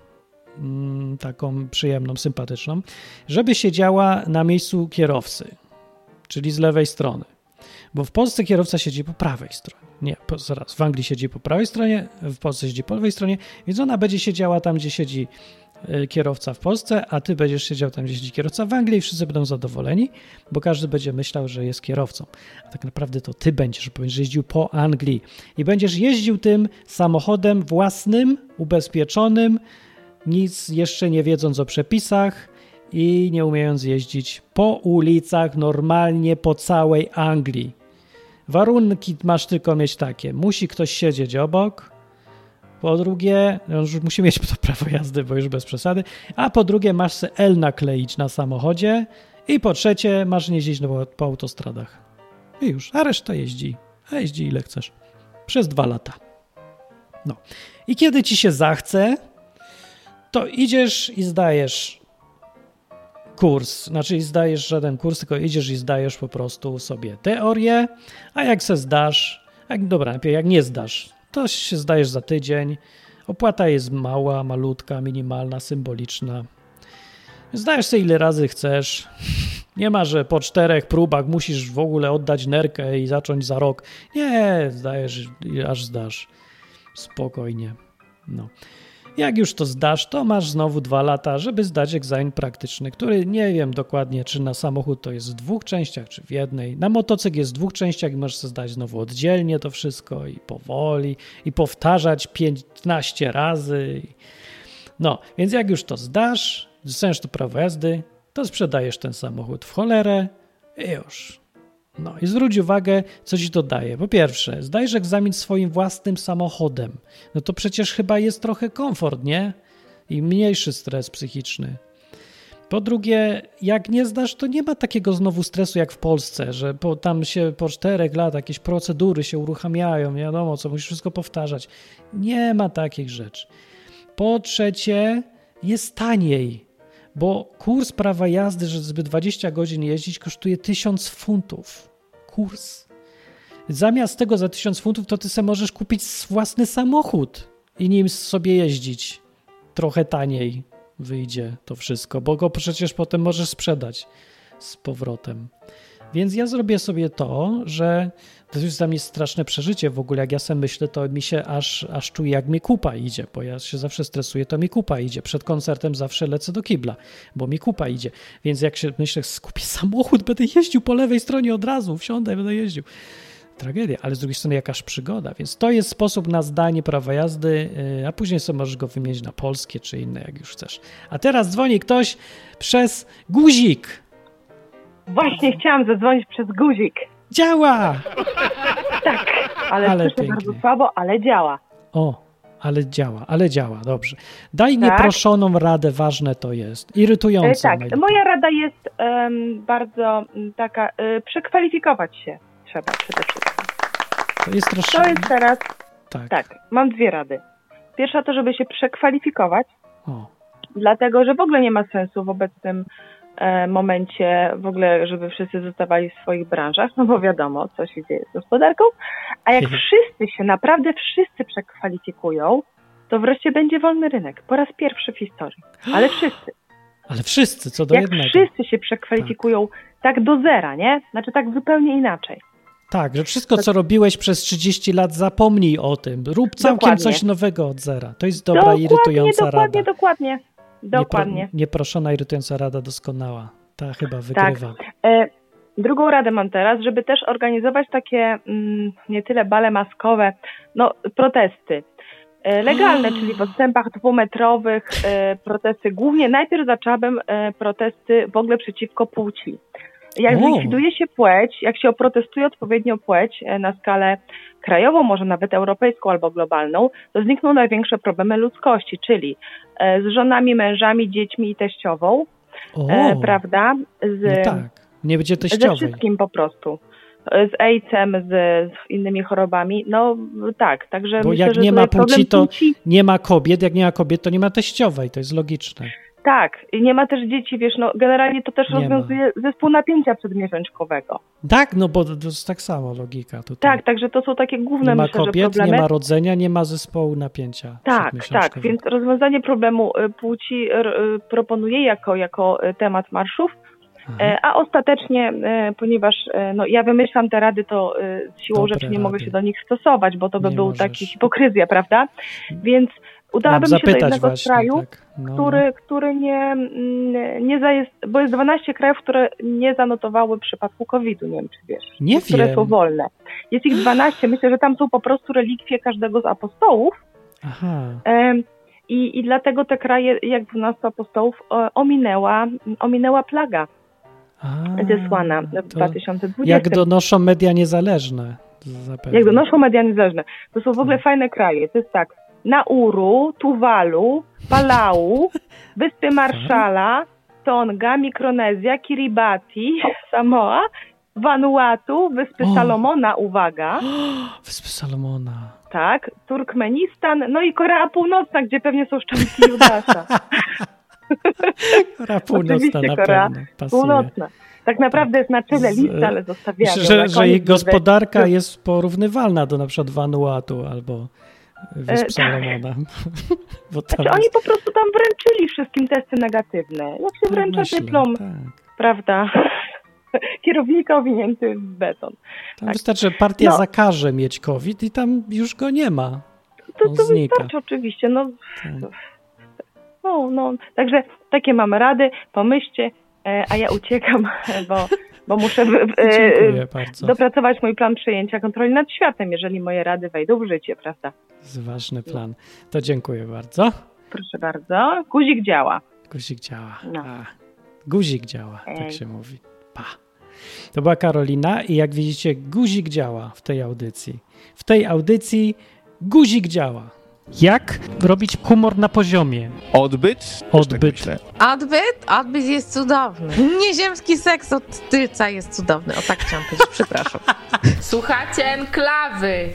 mm, taką przyjemną, sympatyczną, żeby siedziała na miejscu kierowcy, czyli z lewej strony. Bo w Polsce kierowca siedzi po prawej stronie. Nie, po, zaraz. W Anglii siedzi po prawej stronie, w Polsce siedzi po lewej stronie, więc ona będzie siedziała tam, gdzie siedzi kierowca w Polsce, a ty będziesz siedział tam, gdzie siedzi kierowca w Anglii i wszyscy będą zadowoleni, bo każdy będzie myślał, że jest kierowcą. A tak naprawdę to ty będziesz, będziesz jeździł po Anglii i będziesz jeździł tym samochodem własnym, ubezpieczonym, nic jeszcze nie wiedząc o przepisach i nie umiejąc jeździć po ulicach normalnie po całej Anglii. Warunki masz tylko mieć takie. Musi ktoś siedzieć obok. Po drugie, no już musi mieć to prawo jazdy, bo już bez przesady. A po drugie, masz se L nakleić na samochodzie. I po trzecie, masz nie jeździć po, po autostradach. I już, a reszta jeździ. A jeździ ile chcesz. Przez dwa lata. No. I kiedy ci się zachce, to idziesz i zdajesz kurs. Znaczy zdajesz żaden kurs, tylko idziesz i zdajesz po prostu sobie teorię, a jak se zdasz, jak, dobra, jak nie zdasz, to się zdajesz za tydzień. Opłata jest mała, malutka, minimalna, symboliczna. Zdajesz sobie ile razy chcesz. Nie ma, że po czterech próbach musisz w ogóle oddać nerkę i zacząć za rok. Nie, zdajesz aż zdasz. Spokojnie. No. Jak już to zdasz, to masz znowu dwa lata, żeby zdać egzamin praktyczny, który nie wiem dokładnie, czy na samochód to jest w dwóch częściach, czy w jednej. Na motocykl jest w dwóch częściach i możesz zdać znowu oddzielnie to wszystko i powoli, i powtarzać 15 razy. No, więc jak już to zdasz, dostaniesz to prawo jazdy, to sprzedajesz ten samochód w cholerę i już. No i zwróć uwagę, co ci to daje. Po pierwsze, zdajesz egzamin swoim własnym samochodem. No to przecież chyba jest trochę komfort, nie? I mniejszy stres psychiczny. Po drugie, jak nie zdasz, to nie ma takiego znowu stresu jak w Polsce, że po, tam się po czterech latach jakieś procedury się uruchamiają, nie wiadomo co, musisz wszystko powtarzać. Nie ma takich rzeczy. Po trzecie, jest taniej bo kurs prawa jazdy, żeby 20 godzin jeździć, kosztuje 1000 funtów. Kurs. Zamiast tego za 1000 funtów, to ty sobie możesz kupić własny samochód i nim sobie jeździć. Trochę taniej wyjdzie to wszystko, bo go przecież potem możesz sprzedać z powrotem. Więc ja zrobię sobie to, że to jest dla mnie straszne przeżycie w ogóle. Jak ja sobie myślę, to mi się aż, aż czuję, jak mi kupa idzie, bo ja się zawsze stresuję, to mi kupa idzie. Przed koncertem zawsze lecę do kibla, bo mi kupa idzie. Więc jak się myślę, skupię samochód, będę jeździł po lewej stronie od razu, wsiądę będę jeździł. Tragedia, ale z drugiej strony jakaś przygoda, więc to jest sposób na zdanie prawa jazdy, y, a później sobie możesz go wymienić na polskie czy inne, jak już chcesz. A teraz dzwoni ktoś przez guzik. Właśnie chciałam zadzwonić przez guzik. Działa! Tak, ale, ale słyszę bardzo słabo, ale działa. O, ale działa, ale działa, dobrze. Daj tak. nieproszoną radę, ważne to jest. Irytujące. E, tak, moja rada jest um, bardzo taka, y, przekwalifikować się trzeba przede wszystkim. To jest troszkę... To jest teraz, tak. tak, mam dwie rady. Pierwsza to, żeby się przekwalifikować, o. dlatego, że w ogóle nie ma sensu w obecnym momencie w ogóle, żeby wszyscy zostawali w swoich branżach, no bo wiadomo, co się dzieje z gospodarką. A jak wszyscy się, naprawdę wszyscy przekwalifikują, to wreszcie będzie wolny rynek. Po raz pierwszy w historii. Ale wszyscy. Ale wszyscy, co do jak jednego. wszyscy się przekwalifikują tak. tak do zera, nie? Znaczy tak zupełnie inaczej. Tak, że wszystko, co robiłeś przez 30 lat, zapomnij o tym. Rób całkiem dokładnie. coś nowego od zera. To jest dobra, dokładnie, irytująca dokładnie, rada. Dokładnie, dokładnie. Dokładnie. Niepro, nieproszona, irytująca rada doskonała. Ta chyba wygrywa. Tak. E, drugą radę mam teraz, żeby też organizować takie mm, nie tyle bale maskowe, no protesty. E, legalne, czyli w odstępach dwumetrowych, e, protesty. Głównie najpierw zaczęłabym e, protesty w ogóle przeciwko płci. Jak zlikwiduje się płeć, jak się oprotestuje odpowiednio płeć e, na skalę krajową, może nawet europejską albo globalną, to znikną największe problemy ludzkości, czyli e, z żonami, mężami, dziećmi i teściową, e, prawda? Z, no tak, nie będzie teściowej. Ze wszystkim po prostu z AIDS-em, z, z, innymi chorobami. No tak, także Bo myślę, jak nie ma płci, to płci... nie ma kobiet, jak nie ma kobiet, to nie ma teściowej, to jest logiczne. Tak, i nie ma też dzieci, wiesz, no generalnie to też nie rozwiązuje ma. zespół napięcia przedmiesiączkowego. Tak, no bo to jest tak samo logika tutaj. Tak, także to są takie główne Nie ma myślę, kobiet, problemy. nie ma rodzenia, nie ma zespołu napięcia Tak, tak, więc rozwiązanie problemu y, płci y, proponuję jako, jako temat marszów, Aha. A ostatecznie, ponieważ no, ja wymyślam te rady, to siłą Dobre rzeczy nie rady. mogę się do nich stosować, bo to by nie był możesz. taki hipokryzja, prawda? Więc udałabym się do jednego właśnie, kraju, tak. no, który, no. który nie, mm, nie zajest, bo jest 12 krajów, które nie zanotowały przypadku COVID-u, nie wiem czy wiesz, nie które wiem. są wolne. Jest ich 12, myślę, że tam są po prostu relikwie każdego z apostołów. Aha. I, I dlatego te kraje, jak 12 apostołów, ominęła, ominęła plaga A, zesłana w 2020. Jak donoszą media niezależne. Zapewne. Jak donoszą media niezależne. To są w ogóle fajne kraje. To jest tak, Nauru, Tuwalu, Palau, Wyspy Marszala, Tonga, Mikronezja, Kiribati, Samoa, Vanuatu, Wyspy O. Salomona, uwaga, Wyspy Salomona. tak, Turkmenistan, no i Korea Północna, gdzie pewnie są szczątki Judasza. Korea Północna Oczywiście na Korea pewno. Północna. Tak naprawdę jest na czele listy, ale zostawiamy. Że, że ich gospodarka jest porównywalna do na przykład Vanuatu albo Wysp E. Bo tam Znaczy, oni po prostu tam wręczyli wszystkim testy negatywne. Jak się Tak wręcza myślę, dyplom, tak. prawda, kierownika owinięty w beton. Tam Tak. wystarczy, że partia No. zakaże mieć COVID i tam już go nie ma. To, On to znika. wystarczy oczywiście. No, Tak. no, no. Także takie mamy rady, pomyślcie, e, a ja uciekam, bo, bo muszę e, bardzo. dopracować mój plan przejęcia kontroli nad światem, jeżeli moje rady wejdą w życie, prawda? Jest ważny plan. To dziękuję bardzo. Proszę bardzo. Guzik działa. Guzik działa. No. A, guzik działa, tak Ej. się mówi. Pa. To była Karolina i jak widzicie, guzik działa w tej audycji. W tej audycji guzik działa. Jak robić humor na poziomie? Odbyt? Odbyt. Tak. Odbyt? Odbyt jest cudowny. Nieziemski seks od tylca jest cudowny. O tak chciałam powiedzieć, przepraszam. Słuchacie enklawy.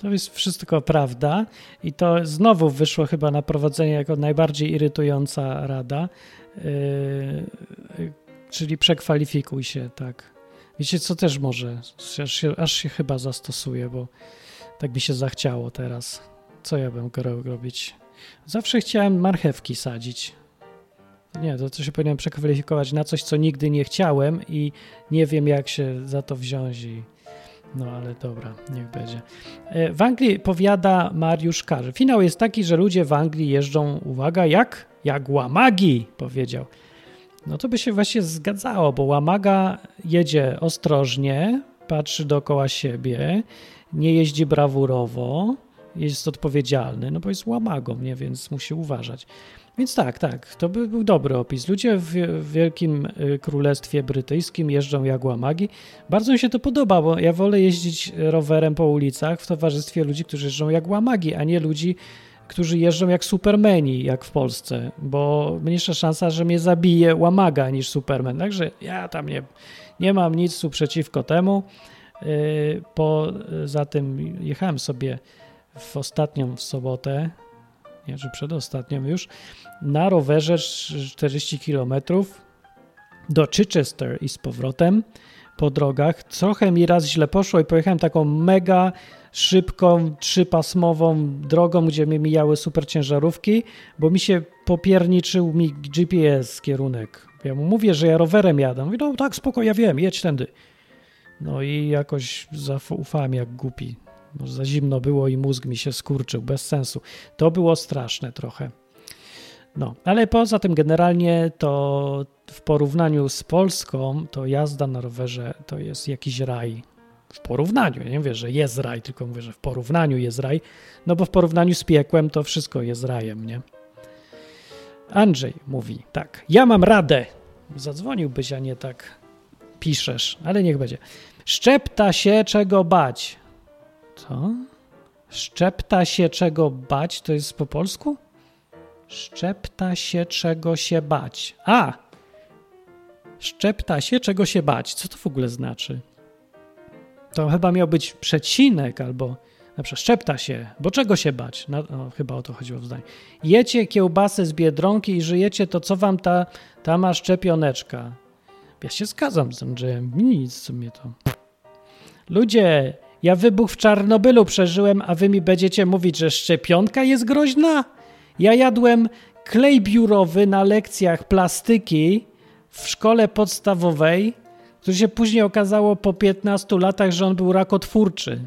To jest wszystko prawda i to znowu wyszło chyba na prowadzenie jako najbardziej irytująca rada, yy, czyli przekwalifikuj się, tak. Wiecie, co też może, aż się, aż się chyba zastosuje, bo tak mi się zachciało teraz. Co ja bym chciał robić? Zawsze chciałem marchewki sadzić. Nie, to, to się powinienem przekwalifikować na coś, co nigdy nie chciałem i nie wiem, jak się za to wziąć i no ale dobra, niech będzie. E, W Anglii powiada Mariusz Karzy. Finał jest taki, że ludzie w Anglii jeżdżą, uwaga, jak? Jak łamagi, powiedział. No to by się właśnie zgadzało, bo łamaga jedzie ostrożnie, patrzy dookoła siebie, nie jeździ brawurowo, jest odpowiedzialny, no bo jest łamagą, nie? więc musi uważać. Więc tak, tak, to by był dobry opis. Ludzie w Wielkim y, Królestwie Brytyjskim jeżdżą jak łamagi. Bardzo mi się to podoba, bo ja wolę jeździć rowerem po ulicach w towarzystwie ludzi, którzy jeżdżą jak łamagi, a nie ludzi, którzy jeżdżą jak supermeni, jak w Polsce, bo mniejsza szansa, że mnie zabije łamaga niż superman. Także ja tam nie, nie mam nic przeciwko temu. Yy, Poza tym jechałem sobie w ostatnią w sobotę, nie, że przedostatnią już, na rowerze 40 km do Chichester i z powrotem po drogach. Trochę mi raz źle poszło i pojechałem taką mega szybką, trzypasmową drogą, gdzie mnie mijały super ciężarówki, bo mi się popierniczył mi GPS kierunek. Ja mu mówię, że ja rowerem jadę. Mówi, no tak, spoko, ja wiem, jedź tędy. No i jakoś zaufałem jak głupi. Za zimno było i mózg mi się skurczył, bez sensu. To było straszne trochę. No, ale poza tym generalnie to w porównaniu z Polską, to jazda na rowerze to jest jakiś raj. W porównaniu, nie mówię, że jest raj, tylko mówię, że w porównaniu jest raj, no bo w porównaniu z piekłem to wszystko jest rajem, nie? Andrzej mówi tak, ja mam radę. Zadzwoniłbyś, a nie tak piszesz, ale niech będzie. Szczepta się czego bać. Co? Szczepta się czego bać, to jest po polsku? Szczepta się czego się bać. A! Szczepta się czego się bać. Co to w ogóle znaczy? To chyba miał być przecinek albo na przykład szczepta się, bo czego się bać? No, no, chyba o to chodziło w zdaniu. Jecie kiełbasę z Biedronki i żyjecie, to co wam ta, ta ma szczepioneczka? Ja się zgadzam z Andrzejem. Nic, co mnie to... Ludzie, ja wybuch w Czarnobylu przeżyłem, a wy mi będziecie mówić, że szczepionka jest groźna? Ja jadłem klej biurowy na lekcjach plastyki w szkole podstawowej, który się później okazało po 15 latach, że on był rakotwórczy.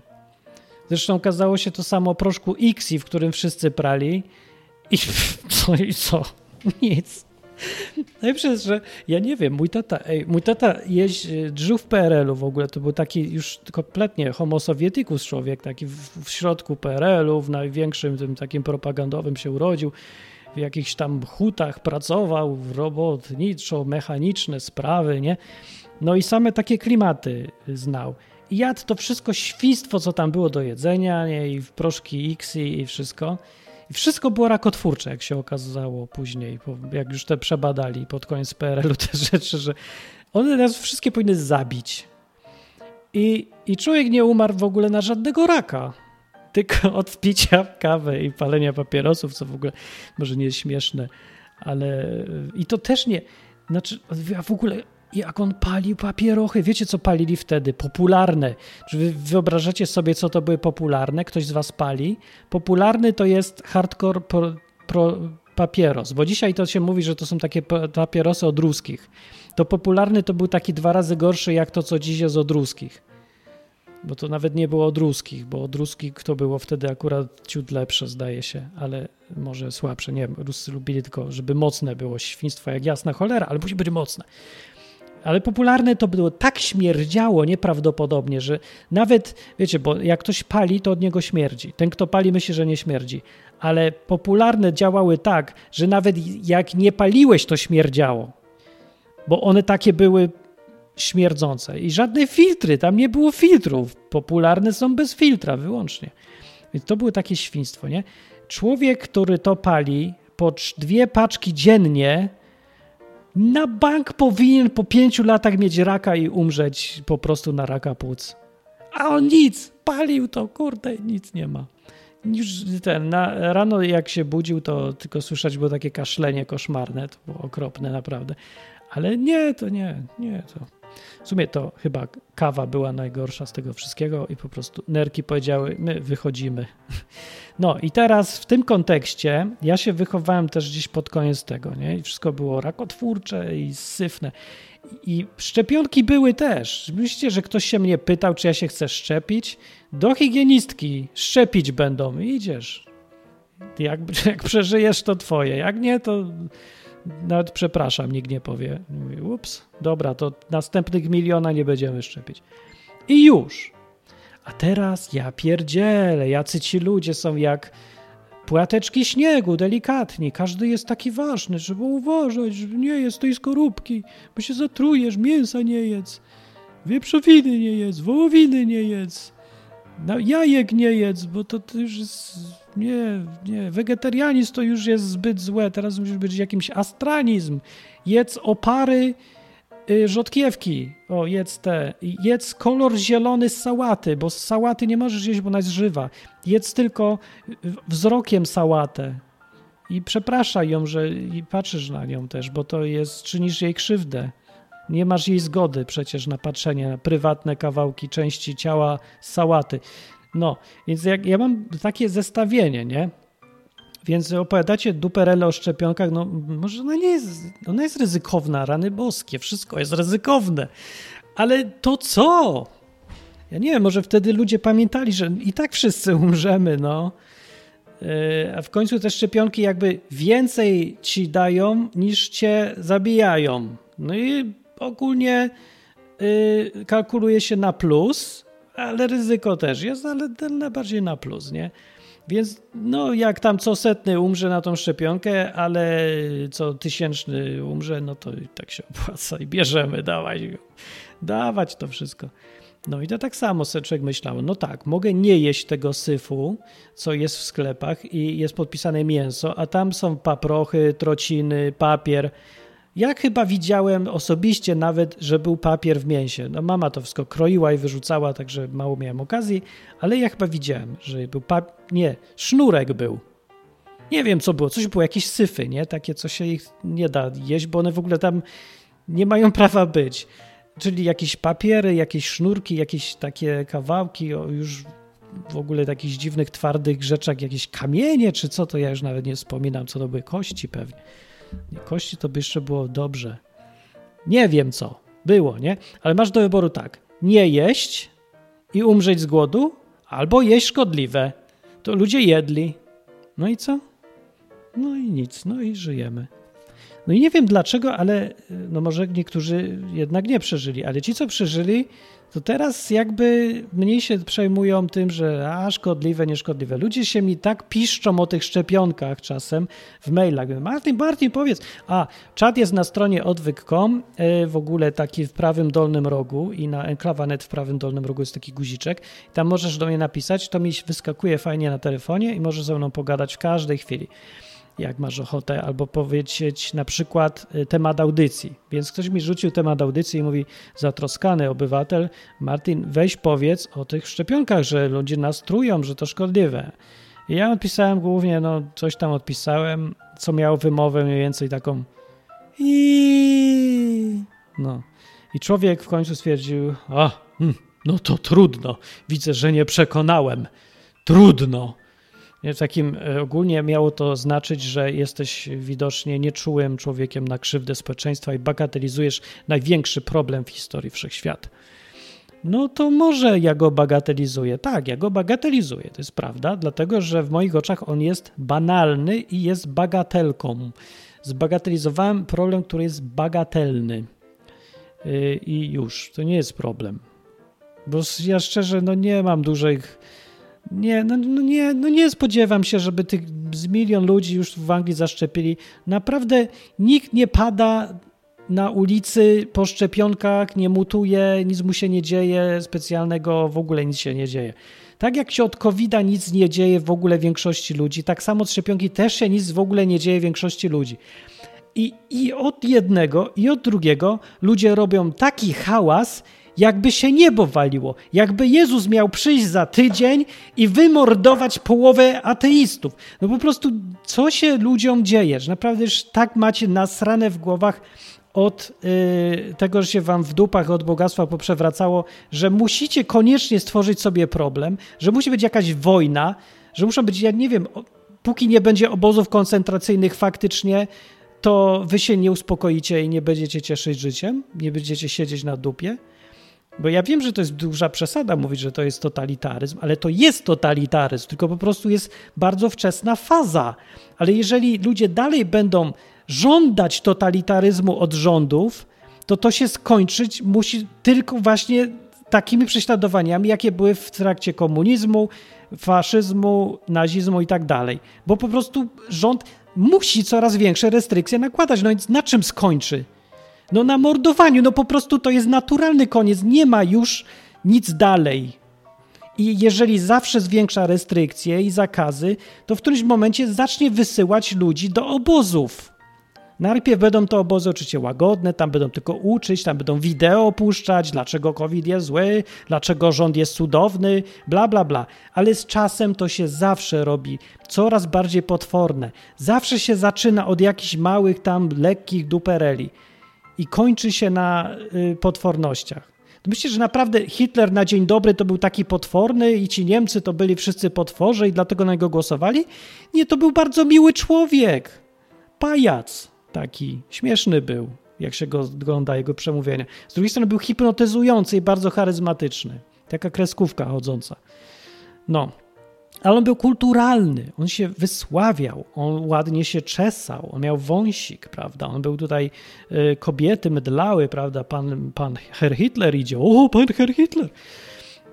Zresztą okazało się to samo o proszku Xi, w którym wszyscy prali. I co? I co? Nic. Najlepsze jest, że ja nie wiem, mój tata, ej, mój tata jeź, żył w PRL-u w ogóle, to był taki już kompletnie homo sovieticus człowiek, taki w, w środku PRL-u, w największym tym takim propagandowym się urodził, w jakichś tam hutach pracował, robotniczo-mechaniczne sprawy, nie? No i same takie klimaty znał. Jadł to wszystko świństwo, co tam było do jedzenia, nie? i proszki X i wszystko. I wszystko było rakotwórcze, jak się okazało później, jak już te przebadali pod koniec PRL-u te rzeczy, że one nas wszystkie powinny zabić. I, I człowiek nie umarł w ogóle na żadnego raka, tylko od picia kawy i palenia papierosów, co w ogóle może nie jest śmieszne, ale i to też nie, znaczy ja w ogóle jak on palił papierochy. Wiecie, co palili wtedy? Popularne. Czy wy wyobrażacie sobie, co to były popularne? Ktoś z was pali? Popularny to jest hardcore pro, pro, papieros, bo dzisiaj to się mówi, że to są takie papierosy od ruskich. To popularny to był taki dwa razy gorszy, jak to, co dziś jest od ruskich. Bo to nawet nie było od ruskich, bo od ruskich to było wtedy akurat ciut lepsze, zdaje się, ale może słabsze. Nie wiem, Ruscy lubili tylko, żeby mocne było świństwo jak jasna cholera, ale musi być mocne. Ale popularne to było tak śmierdziało nieprawdopodobnie, że nawet, wiecie, bo jak ktoś pali, to od niego śmierdzi. Ten, kto pali, myśli, że nie śmierdzi. Ale popularne działały tak, że nawet jak nie paliłeś, to śmierdziało. Bo one takie były śmierdzące. I żadne filtry, tam nie było filtrów. Popularne są bez filtra wyłącznie. Więc to było takie świństwo, nie? Człowiek, który to pali, po dwie paczki dziennie, na bank powinien po pięciu latach mieć raka i umrzeć po prostu na raka płuc. A on nic, palił to, kurde, nic nie ma. Już ten, na, rano jak się budził, to tylko słyszeć było takie kaszlenie koszmarne, to było okropne naprawdę. Ale nie, to nie, nie, to w sumie to chyba kawa była najgorsza z tego wszystkiego i po prostu nerki powiedziały, my wychodzimy. No i teraz w tym kontekście ja się wychowałem też gdzieś pod koniec tego, nie? I wszystko było rakotwórcze i syfne. I szczepionki były też. Myślicie, że ktoś się mnie pytał, czy ja się chcę szczepić? Do higienistki szczepić będą. idziesz. Jak, jak przeżyjesz, to twoje. Jak nie, to nawet przepraszam, nikt nie powie. Mówi, ups, dobra, to następnych miliona nie będziemy szczepić. I już. A teraz ja pierdzielę, jacy ci ludzie są jak płateczki śniegu, delikatni. Każdy jest taki ważny, żeby uważać, że nie jest tej skorupki, bo się zatrujesz, mięsa nie jedz, wieprzowiny nie jedz, wołowiny nie jedz, no, jajek nie jedz, bo to, to już jest nie, nie, wegetarianizm to już jest zbyt złe, teraz musi być jakimś astranizm. Jedz opary y, rzodkiewki, o jedz te, jedz kolor zielony z sałaty, bo z sałaty nie możesz jeść, bo ona jest żywa. Jedz tylko wzrokiem sałatę i przepraszaj ją, że patrzysz na nią też, bo to jest, czynisz jej krzywdę. Nie masz jej zgody przecież na patrzenie na prywatne kawałki części ciała sałaty. No, więc jak, ja mam takie zestawienie, nie? Więc opowiadacie duperele o szczepionkach, no może ona nie jest, ona jest ryzykowna, rany boskie, wszystko jest ryzykowne, ale to co? Ja nie wiem, może wtedy ludzie pamiętali, że i tak wszyscy umrzemy, no. E, a w końcu te szczepionki jakby więcej ci dają niż cię zabijają. No i ogólnie y, kalkuluje się na plus, ale ryzyko też jest, ale najbardziej na plus, nie? Więc no jak tam co setny umrze na tą szczepionkę, ale co tysięczny umrze, no to tak się opłaca i bierzemy, dawać. Dawać to wszystko. No i to tak samo człowiek myślał, no tak, mogę nie jeść tego syfu, co jest w sklepach i jest podpisane mięso, a tam są paprochy, trociny, papier. Ja chyba widziałem osobiście nawet, że był papier w mięsie. No mama to wszystko kroiła i wyrzucała, także mało miałem okazji, ale ja chyba widziałem, że był papier, nie, sznurek był. Nie wiem co było, coś było, jakieś syfy, nie? Takie, co się ich nie da jeść, bo one w ogóle tam nie mają prawa być. Czyli jakieś papiery, jakieś sznurki, jakieś takie kawałki, o już w ogóle takich dziwnych, twardych rzeczach, jakieś kamienie czy co, to ja już nawet nie wspominam, co to były kości pewnie. Nie, kości to by jeszcze było dobrze. Nie wiem co. Było, nie? Ale masz do wyboru tak. Nie jeść i umrzeć z głodu, albo jeść szkodliwe. To ludzie jedli. No i co? No i nic, no i żyjemy. No i nie wiem dlaczego, ale no może niektórzy jednak nie przeżyli, ale ci, co przeżyli, to teraz jakby mniej się przejmują tym, że a szkodliwe, nieszkodliwe. Ludzie się mi tak piszczą o tych szczepionkach czasem w mailach. Martin, Martin, powiedz. A, czat jest na stronie odwyk.com, e, w ogóle taki w prawym dolnym rogu i na enklawanet w prawym dolnym rogu jest taki guziczek. Tam możesz do mnie napisać, to mi wyskakuje fajnie na telefonie i możesz ze mną pogadać w każdej chwili jak masz ochotę, albo powiedzieć na przykład y, temat audycji. Więc ktoś mi rzucił temat audycji i mówi, zatroskany obywatel, Martin, weź powiedz o tych szczepionkach, że ludzie nas trują, że to szkodliwe. I ja odpisałem głównie, no coś tam odpisałem, co miało wymowę mniej więcej taką i no. I człowiek w końcu stwierdził, a, hmm, no to trudno, widzę, że nie przekonałem. Trudno. Takim e, ogólnie miało to znaczyć, że jesteś widocznie nieczułym człowiekiem na krzywdę społeczeństwa i bagatelizujesz największy problem w historii wszechświata. No to może ja go bagatelizuję. Tak, ja go bagatelizuję, to jest prawda, dlatego że w moich oczach on jest banalny i jest bagatelką. Zbagatelizowałem problem, który jest bagatelny. E, I już, to nie jest problem. Bo ja szczerze, no nie mam dużych nie, no, no, nie, no nie spodziewam się, żeby tych z milion ludzi już w Anglii zaszczepili. Naprawdę nikt nie pada na ulicy po szczepionkach, nie mutuje, nic mu się nie dzieje specjalnego, w ogóle nic się nie dzieje. Tak jak się od covid nic nie dzieje w ogóle większości ludzi, tak samo od szczepionki też się nic w ogóle nie dzieje większości ludzi. I, I od jednego, i od drugiego ludzie robią taki hałas, jakby się niebo waliło, jakby Jezus miał przyjść za tydzień i wymordować połowę ateistów. No po prostu, co się ludziom dzieje, że naprawdę już tak macie nasrane w głowach od yy, tego, że się wam w dupach od bogactwa poprzewracało, że musicie koniecznie stworzyć sobie problem, że musi być jakaś wojna, że muszą być, ja nie wiem, póki nie będzie obozów koncentracyjnych faktycznie, to wy się nie uspokoicie i nie będziecie cieszyć życiem, nie będziecie siedzieć na dupie. Bo ja wiem, że to jest duża przesada mówić, że to jest totalitaryzm, ale to jest totalitaryzm, tylko po prostu jest bardzo wczesna faza. Ale jeżeli ludzie dalej będą żądać totalitaryzmu od rządów, to to się skończyć musi tylko właśnie takimi prześladowaniami, jakie były w trakcie komunizmu, faszyzmu, nazizmu i tak dalej. Bo po prostu rząd musi coraz większe restrykcje nakładać. No więc na czym skończy? No na mordowaniu, no po prostu to jest naturalny koniec, nie ma już nic dalej. I jeżeli zawsze zwiększa restrykcje i zakazy, to w którymś momencie zacznie wysyłać ludzi do obozów. Najpierw będą to obozy oczywiście łagodne, tam będą tylko uczyć, tam będą wideo opuszczać, dlaczego COVID jest zły, dlaczego rząd jest cudowny, bla, bla, bla. Ale z czasem to się zawsze robi coraz bardziej potworne. Zawsze się zaczyna od jakichś małych tam lekkich dupereli i kończy się na y, potwornościach. Myślę, że naprawdę Hitler na dzień dobry to był taki potworny i ci Niemcy to byli wszyscy potworze i dlatego na niego głosowali? Nie, to był bardzo miły człowiek. Pajac taki, śmieszny był, jak się go ogląda jego przemówienia. Z drugiej strony był hipnotyzujący i bardzo charyzmatyczny. Taka kreskówka chodząca. No, ale on był kulturalny, on się wysławiał, on ładnie się czesał, on miał wąsik, prawda? On był tutaj, y, kobiety mydlały, prawda? Pan, pan Herr Hitler idzie, o, pan Herr Hitler.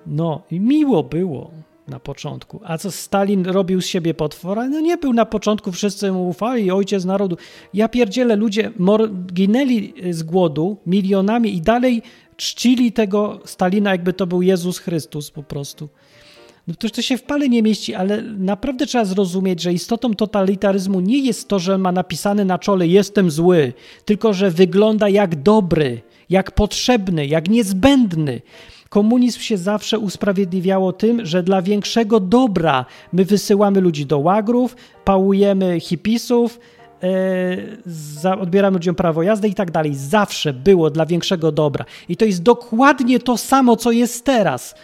No i miło było. na początku. A co Stalin robił z siebie potwora? No nie był na początku, wszyscy mu ufali, ojciec narodu. Ja pierdzielę, ludzie ginęli z głodu milionami i dalej czcili tego Stalina, jakby to był Jezus Chrystus po prostu. No to, to się w pale nie mieści, ale naprawdę trzeba zrozumieć, że istotą totalitaryzmu nie jest to, że ma napisane na czole jestem zły, tylko że wygląda jak dobry, jak potrzebny, jak niezbędny. Komunizm się zawsze usprawiedliwiało tym, że dla większego dobra my wysyłamy ludzi do łagrów, pałujemy hipisów, e, odbieramy ludziom prawo jazdy i tak dalej. Zawsze było dla większego dobra. I to jest dokładnie to samo, co jest teraz.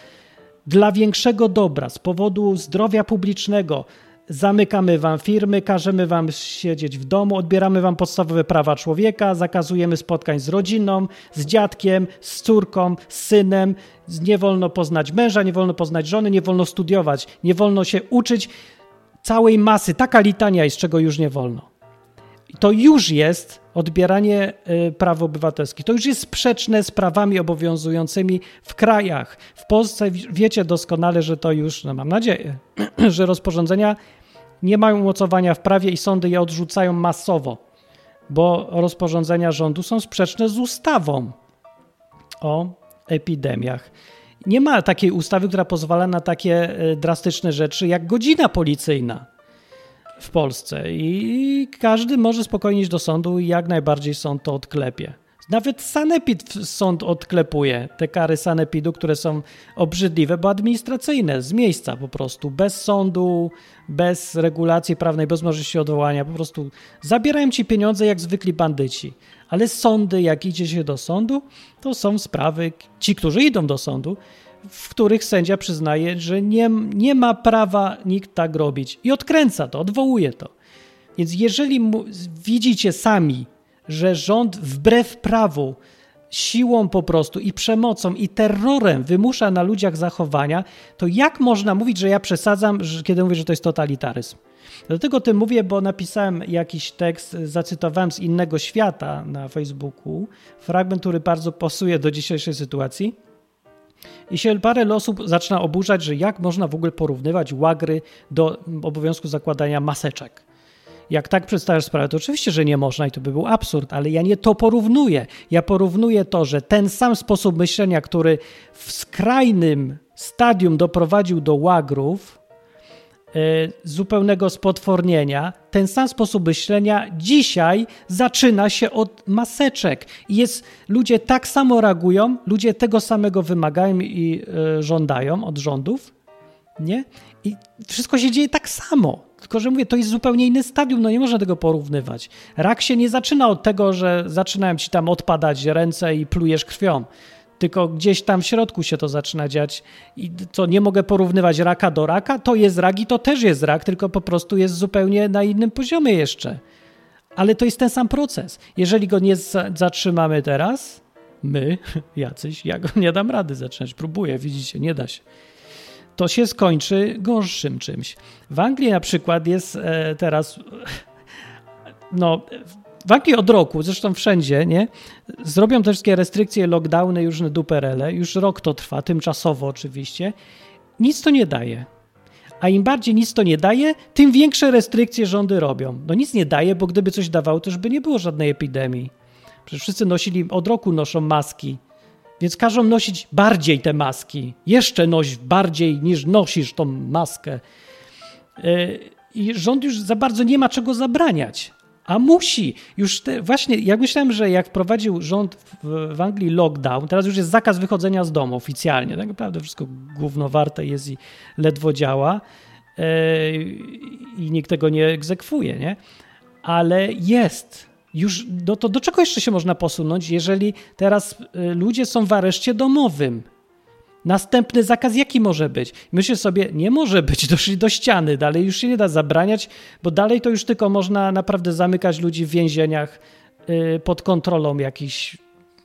Dla większego dobra, z powodu zdrowia publicznego, Zamykamy wam firmy, każemy wam siedzieć w domu, odbieramy wam podstawowe prawa człowieka, zakazujemy spotkań z rodziną, z dziadkiem, z córką, z synem. Nie wolno poznać męża, nie wolno poznać żony, nie wolno studiować, nie wolno się uczyć całej masy. Taka litania jest, czego już nie wolno. To już jest odbieranie y, praw obywatelskich. To już jest sprzeczne z prawami obowiązującymi w krajach. W Polsce wiecie doskonale, że to już, no mam nadzieję, że rozporządzenia nie mają umocowania w prawie i sądy je odrzucają masowo, bo rozporządzenia rządu są sprzeczne z ustawą o epidemiach. Nie ma takiej ustawy, która pozwala na takie y, drastyczne rzeczy jak godzina policyjna w Polsce i każdy może spokojnie iść do sądu i jak najbardziej sąd to odklepie. Nawet sanepid sąd odklepuje te kary sanepidu, które są obrzydliwe, bo administracyjne, z miejsca po prostu, bez sądu, bez regulacji prawnej, bez możliwości odwołania, po prostu zabierają ci pieniądze jak zwykli bandyci. Ale sądy, jak idzie się do sądu, to są sprawy, ci, którzy idą do sądu, w których sędzia przyznaje, że nie, nie ma prawa nikt tak robić i odkręca to, odwołuje to. Więc jeżeli mu, widzicie sami, że rząd wbrew prawu, siłą po prostu i przemocą i terrorem wymusza na ludziach zachowania, to jak można mówić, że ja przesadzam, kiedy mówię, że to jest totalitaryzm? Dlatego tym mówię, bo napisałem jakiś tekst, zacytowałem z innego świata na Facebooku, fragment, który bardzo pasuje do dzisiejszej sytuacji. I się parę osób zaczyna oburzać, że jak można w ogóle porównywać łagry do obowiązku zakładania maseczek. Jak tak przedstawiasz sprawę, to oczywiście, że nie można i to by był absurd, ale ja nie to porównuję. Ja porównuję to, że ten sam sposób myślenia, który w skrajnym stadium doprowadził do łagrów, zupełnego spotwornienia, ten sam sposób myślenia dzisiaj zaczyna się od maseczek. Jest, ludzie tak samo reagują, ludzie tego samego wymagają i y, żądają od rządów, nie? I wszystko się dzieje tak samo. Tylko, że mówię, to jest zupełnie inny stadium, no nie można tego porównywać. Rak się nie zaczyna od tego, że zaczynają ci tam odpadać ręce i plujesz krwią. Tylko gdzieś tam w środku się to zaczyna dziać i to nie mogę porównywać raka do raka. To jest rak i to też jest rak, tylko po prostu jest zupełnie na innym poziomie jeszcze. Ale to jest ten sam proces. Jeżeli go nie zatrzymamy teraz, my, jacyś, ja go nie dam rady zaczynać. Próbuję, widzicie, nie da się to się skończy gorszym czymś. W Anglii na przykład jest e, teraz, no, Anglii od roku, zresztą wszędzie, nie? Zrobią te wszystkie restrykcje, lockdowny, już duperele, już rok to trwa, tymczasowo oczywiście. Nic to nie daje. A im bardziej nic to nie daje, tym większe restrykcje rządy robią. No nic nie daje, bo gdyby coś dawało, to już by nie było żadnej epidemii. Przecież wszyscy nosili, od roku noszą maski. Więc każą nosić bardziej te maski. Jeszcze noś bardziej niż nosisz tą maskę. E, I rząd już za bardzo nie ma czego zabraniać. A musi. Już te, właśnie, jak myślałem, że jak wprowadził rząd w, w, Anglii lockdown, teraz już jest zakaz wychodzenia z domu oficjalnie. Tak naprawdę wszystko głównowarte jest i ledwo działa. Yy, I nikt tego nie egzekwuje, nie? Ale jest już do, to do czego jeszcze się można posunąć, jeżeli teraz y, ludzie są w areszcie domowym? Następny zakaz jaki może być? Myślę sobie, nie może być, doszli do ściany, dalej już się nie da zabraniać, bo dalej to już tylko można naprawdę zamykać ludzi w więzieniach yy, pod kontrolą jakichś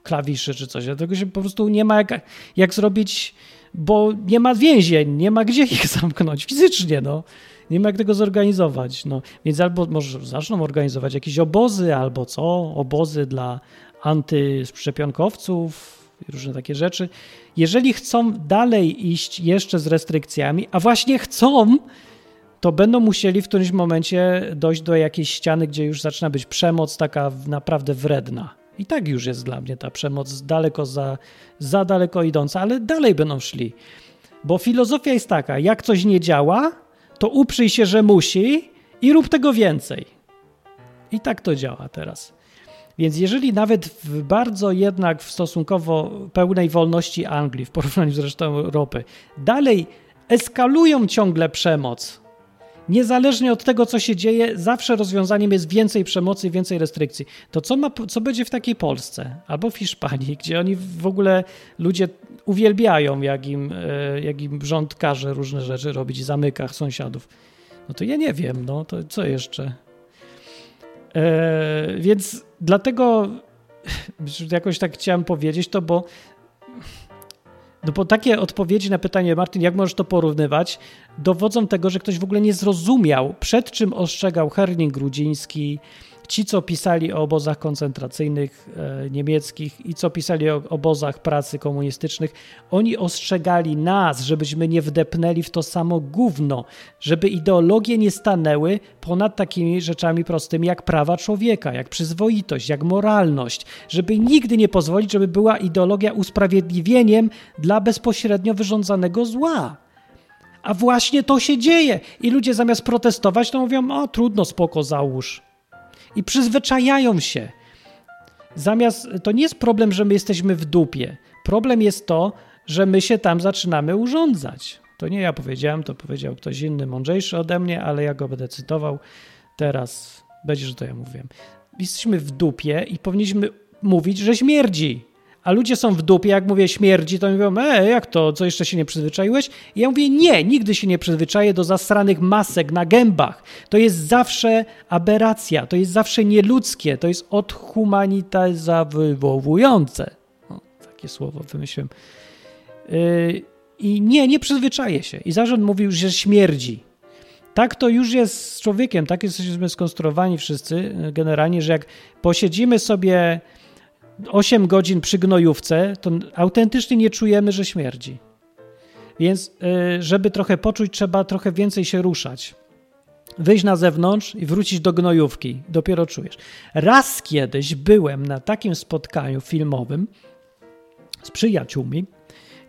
klawiszy czy coś. Dlatego się po prostu nie ma jak, jak zrobić, bo nie ma więzień, nie ma gdzie ich zamknąć fizycznie, no nie ma jak tego zorganizować. No, więc albo może zaczną organizować jakieś obozy, albo co? Obozy dla antyszczepionkowców, różne takie rzeczy. Jeżeli chcą dalej iść jeszcze z restrykcjami, a właśnie chcą, to będą musieli w którymś momencie dojść do jakiejś ściany, gdzie już zaczyna być przemoc taka naprawdę wredna. I tak już jest dla mnie ta przemoc daleko za, za daleko idąca, ale dalej będą szli. Bo filozofia jest taka, jak coś nie działa, to uprzyj się, że musi i rób tego więcej. I tak to działa teraz. Więc jeżeli nawet w bardzo jednak w stosunkowo pełnej wolności Anglii, w porównaniu z resztą Europy, dalej eskalują ciągle przemoc, niezależnie od tego, co się dzieje, zawsze rozwiązaniem jest więcej przemocy i więcej restrykcji. To co, ma, co będzie w takiej Polsce albo w Hiszpanii, gdzie oni w ogóle ludzie uwielbiają, jak im, e, jak im rząd każe różne rzeczy robić, zamyka sąsiadów. No to ja nie wiem, no to co jeszcze? E, więc dlatego jakoś tak chciałem powiedzieć to, bo no bo takie odpowiedzi na pytanie, Martin, jak możesz to porównywać, dowodzą tego, że ktoś w ogóle nie zrozumiał, przed czym ostrzegał Herling Grudziński, ci, co pisali o obozach koncentracyjnych e, niemieckich i co pisali o obozach pracy komunistycznych, oni ostrzegali nas, żebyśmy nie wdepnęli w to samo gówno, żeby ideologie nie stanęły ponad takimi rzeczami prostymi jak prawa człowieka, jak przyzwoitość, jak moralność, żeby nigdy nie pozwolić, żeby była ideologia usprawiedliwieniem dla bezpośrednio wyrządzanego zła. A właśnie to się dzieje. I ludzie zamiast protestować, to mówią: O, trudno, spoko, załóż i przyzwyczajają się. Zamiast, to nie jest problem, że my jesteśmy w dupie. Problem jest to, że my się tam zaczynamy urządzać. To nie ja powiedziałem, to powiedział ktoś inny, mądrzejszy ode mnie, ale ja go będę cytował. Teraz będzie, że to ja mówiłem. Jesteśmy w dupie i powinniśmy mówić, że śmierdzi. A ludzie są w dupie, jak mówię śmierdzi, to mówią, e, jak to, co jeszcze się nie przyzwyczaiłeś? I ja mówię, nie, nigdy się nie przyzwyczaję do zasranych masek na gębach. To jest zawsze aberracja, to jest zawsze nieludzkie, to jest odhumanitazowujące. O, takie słowo wymyśliłem. Yy, I nie, nie przyzwyczaję się. I zarząd mówił, że śmierdzi. Tak to już jest z człowiekiem, tak jesteśmy skonstruowani wszyscy y, generalnie, że jak posiedzimy sobie 8 godzin przy gnojówce, to autentycznie nie czujemy, że śmierdzi. Więc, y, żeby trochę poczuć, trzeba trochę więcej się ruszać. Wyjść na zewnątrz i wrócić do gnojówki. Dopiero czujesz. Raz kiedyś byłem na takim spotkaniu filmowym z przyjaciółmi,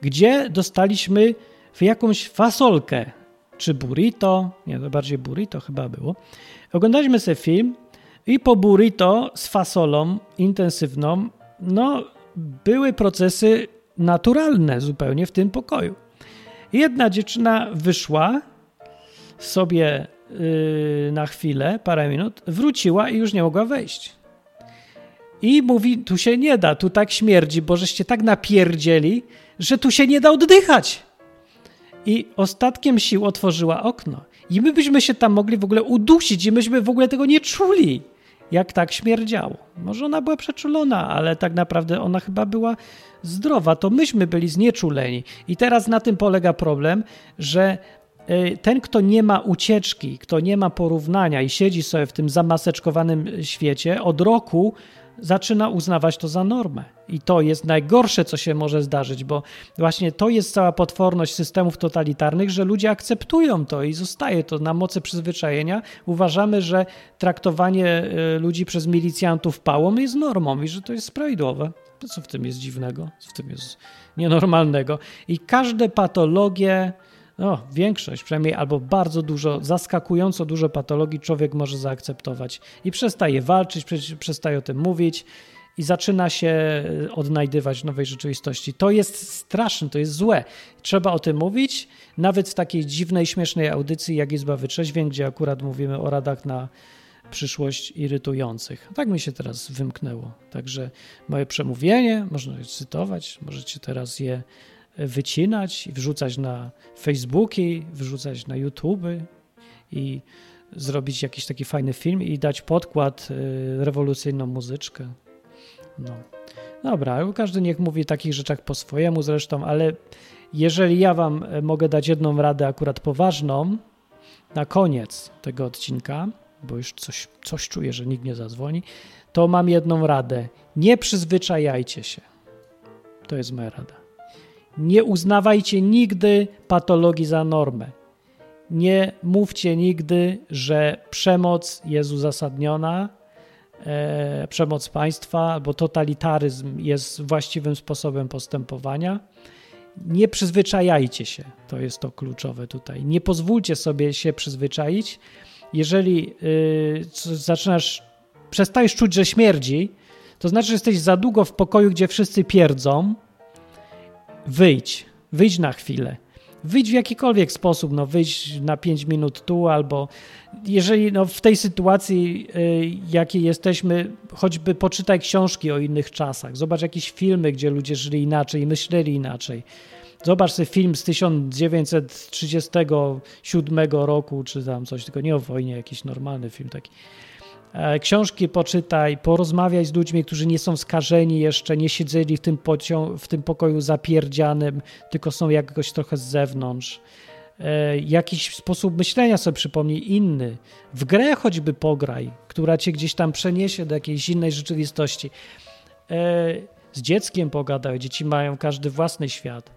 gdzie dostaliśmy w jakąś fasolkę, czy burrito, nie, to bardziej burrito chyba było. Oglądaliśmy sobie film i po burrito z fasolą intensywną no, były procesy naturalne zupełnie w tym pokoju. Jedna dziewczyna wyszła sobie yy, na chwilę, parę minut, wróciła i już nie mogła wejść. I mówi, tu się nie da, tu tak śmierdzi, bo żeście tak napierdzieli, że tu się nie da oddychać. I ostatkiem sił otworzyła okno. I my byśmy się tam mogli w ogóle udusić i myśmy w ogóle tego nie czuli jak tak śmierdziało. Może ona była przeczulona, ale tak naprawdę ona chyba była zdrowa. To myśmy byli znieczuleni. I teraz na tym polega problem, że e, ten, kto nie ma ucieczki, kto nie ma porównania i siedzi sobie w tym zamaseczkowanym świecie, od roku zaczyna uznawać to za normę. I to jest najgorsze, co się może zdarzyć, bo właśnie to jest cała potworność systemów totalitarnych, że ludzie akceptują to i zostaje to na mocy przyzwyczajenia. Uważamy, że traktowanie e, ludzi przez milicjantów pałą jest normą i że to jest sprawiedliwe. To co w tym jest dziwnego? Co w tym jest nienormalnego? I każde patologie no, większość przynajmniej, albo bardzo dużo, zaskakująco dużo patologii człowiek może zaakceptować i przestaje walczyć, przestaje o tym mówić i zaczyna się e, odnajdywać nowej rzeczywistości. To jest straszne, to jest złe. Trzeba o tym mówić, nawet w takiej dziwnej, śmiesznej audycji jak Izba Wytrzeźwień, gdzie akurat mówimy o radach na przyszłość irytujących. Tak mi się teraz wymknęło. Także moje przemówienie, można je cytować, możecie teraz je wycinać i wrzucać na Facebooki, wrzucać na YouTube i zrobić jakiś taki fajny film i dać podkład, y, rewolucyjną muzyczkę. No. Dobra, każdy niech mówi takich rzeczach po swojemu zresztą, ale jeżeli ja wam e, mogę dać jedną radę akurat poważną na koniec tego odcinka, bo już coś, coś czuję, że nikt nie zadzwoni, to mam jedną radę. Nie przyzwyczajajcie się To jest moja rada. Nie uznawajcie nigdy patologii za normę. Nie mówcie nigdy, że przemoc jest uzasadniona, e, przemoc państwa albo totalitaryzm jest właściwym sposobem postępowania. Nie przyzwyczajajcie się, to jest to kluczowe tutaj. Nie pozwólcie sobie się przyzwyczaić. Jeżeli y, zaczynasz, przestajesz czuć, że śmierdzi, to znaczy, że jesteś za długo w pokoju, gdzie wszyscy pierdzą. Wyjdź, wyjdź na chwilę. Wyjdź w jakikolwiek sposób, no wyjdź na 5 minut tu, albo jeżeli no, w tej sytuacji, y, jakiej jesteśmy, choćby poczytaj książki o innych czasach, zobacz jakieś filmy, gdzie ludzie żyli inaczej, myśleli inaczej. Zobacz sobie film z 1937 roku, czy tam coś, tylko nie o wojnie, jakiś normalny film taki. E, książki poczytaj, porozmawiaj z ludźmi, którzy nie są skażeni jeszcze, nie siedzieli w tym, pocią- w tym pokoju zapierdzianym, tylko są jakoś trochę z zewnątrz. E, jakiś sposób myślenia sobie przypomnij inny. W grę choćby pograj, która cię gdzieś tam przeniesie do jakiejś innej rzeczywistości. E, z dzieckiem pogadaj, dzieci mają każdy własny świat.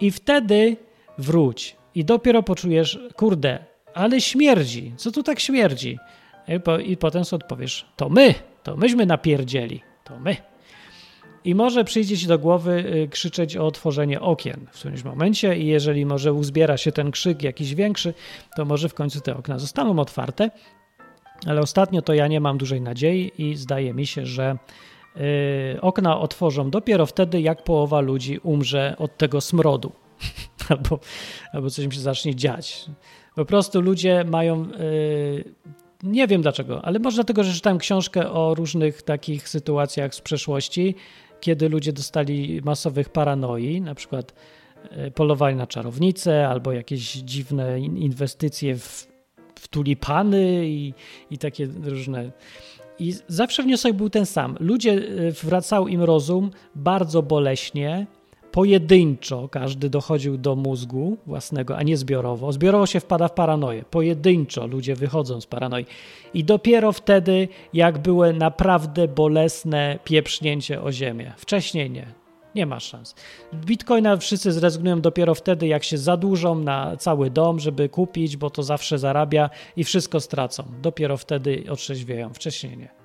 I wtedy wróć. I dopiero poczujesz, kurde, ale śmierdzi. Co tu tak śmierdzi? I, po, I potem odpowiesz, to my, to myśmy napierdzieli, to my. I może przyjdzie ci do głowy y, krzyczeć o otworzenie okien w którymś momencie i jeżeli może uzbiera się ten krzyk jakiś większy, to może w końcu te okna zostaną otwarte. Ale ostatnio to ja nie mam dużej nadziei i zdaje mi się, że yy, okna otworzą dopiero wtedy, jak połowa ludzi umrze od tego smrodu albo, albo coś im się zacznie dziać. Po prostu ludzie mają yy, nie wiem dlaczego, ale może dlatego, że czytałem książkę o różnych takich sytuacjach z przeszłości, kiedy ludzie dostali masowych paranoi, na przykład e, polowali na czarownice albo jakieś dziwne inwestycje w, w tulipany i, i takie różne. I zawsze wniosek był ten sam. Ludzie e, wracał im rozum bardzo boleśnie, pojedynczo każdy dochodził do mózgu własnego, a nie zbiorowo. Zbiorowo się wpada w paranoję. Pojedynczo ludzie wychodzą z paranoi. I dopiero wtedy, jak były naprawdę bolesne pieprznięcie o ziemię. Wcześniej nie. Nie ma szans. Bitcoina wszyscy zrezygnują dopiero wtedy, jak się zadłużą na cały dom, żeby kupić, bo to zawsze zarabia i wszystko stracą. Dopiero wtedy otrzeźwieją. Wcześniej nie.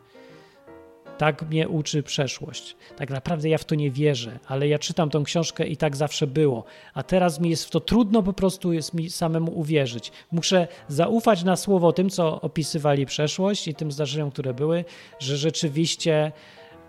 Tak mnie uczy przeszłość. Tak naprawdę ja w to nie wierzę, ale ja czytam tą książkę i tak zawsze było. A teraz mi jest w to trudno po prostu jest mi samemu uwierzyć. Muszę zaufać na słowo tym, co opisywali przeszłość i tym zdarzeniom, które były, że rzeczywiście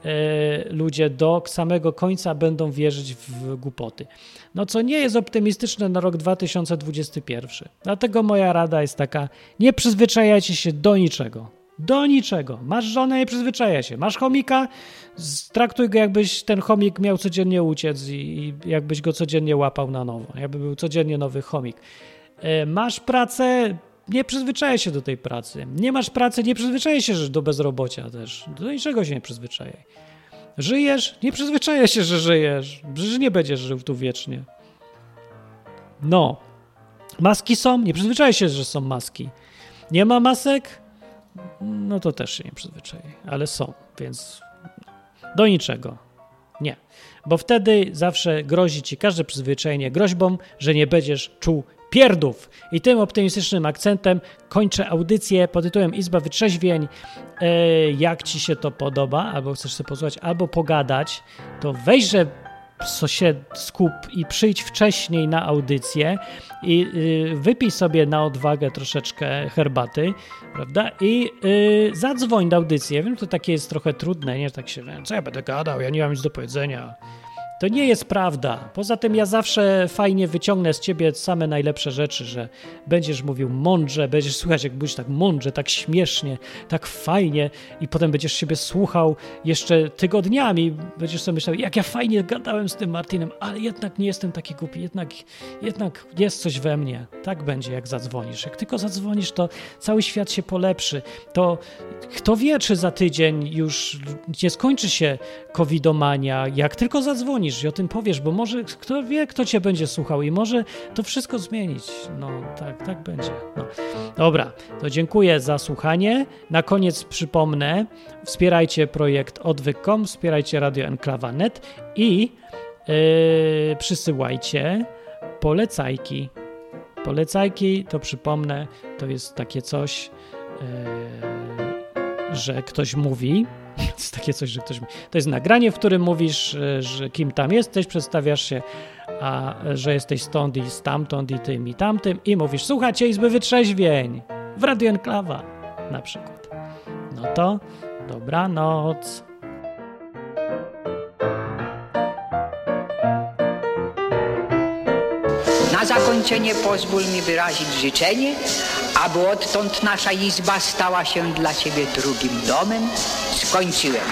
e, ludzie do samego końca będą wierzyć w głupoty. No co nie jest optymistyczne na rok 2021. Dlatego moja rada jest taka: nie przyzwyczajajcie się do niczego. Do niczego. Masz żonę, nie przyzwyczaja się. Masz chomika, traktuj go jakbyś ten chomik miał codziennie uciec i, i jakbyś go codziennie łapał na nowo. Jakby był codziennie nowy chomik. E, masz pracę, nie przyzwyczaja się do tej pracy. Nie masz pracy, nie przyzwyczaja się do bezrobocia też. Do niczego się nie przyzwyczajaj. Żyjesz, nie przyzwyczaja się, że żyjesz. Że nie będziesz żył tu wiecznie. No. Maski są, nie przyzwyczaja się, że są maski. Nie ma masek, no to też się nie przyzwyczaję, ale są, więc do niczego. Nie, bo wtedy zawsze grozi ci każde przyzwyczajenie groźbą, że nie będziesz czuł pierdów. I tym optymistycznym akcentem kończę audycję pod tytułem Izba Wytrzeźwień. E, jak ci się to podoba, albo chcesz sobie posłuchać, albo pogadać, to weźże co się skup i przyjdź wcześniej na audycję i y, wypij sobie na odwagę troszeczkę herbaty, prawda? I y, zadzwoń na audycję. Wiem, to takie jest trochę trudne, nie? Tak się, co ja będę gadał, ja nie mam nic do powiedzenia. To nie jest prawda. Poza tym ja zawsze fajnie wyciągnę z ciebie same najlepsze rzeczy, że będziesz mówił mądrze, będziesz słuchać, jak będziesz tak mądrze, tak śmiesznie, tak fajnie i potem będziesz siebie słuchał jeszcze tygodniami. Będziesz sobie myślał, jak ja fajnie gadałem z tym Martinem, ale jednak nie jestem taki głupi, jednak, jednak jest coś we mnie. Tak będzie, jak zadzwonisz. Jak tylko zadzwonisz, to cały świat się polepszy. To kto wie, czy za tydzień już nie skończy się covidomania, jak tylko zadzwonisz i o tym powiesz, bo może kto wie, kto cię będzie słuchał i może to wszystko zmienić. No tak, tak będzie. No. Dobra, to dziękuję za słuchanie. Na koniec przypomnę, wspierajcie projekt odwyk.com, wspierajcie Radio Enklawa.net i Yy, przysyłajcie polecajki. Polecajki, to przypomnę, to jest takie coś, yy, że ktoś mówi. Jest takie coś, że ktoś. To jest nagranie, w którym mówisz, yy, że kim tam jesteś, przedstawiasz się, a że jesteś stąd i stamtąd i tym i tamtym i mówisz, słuchajcie Izby Wytrzeźwień w Radio Enklawa na przykład. No to dobranoc. Na zakończenie pozwól mi wyrazić życzenie, aby odtąd nasza izba stała się dla Ciebie drugim domem. Skończyłem.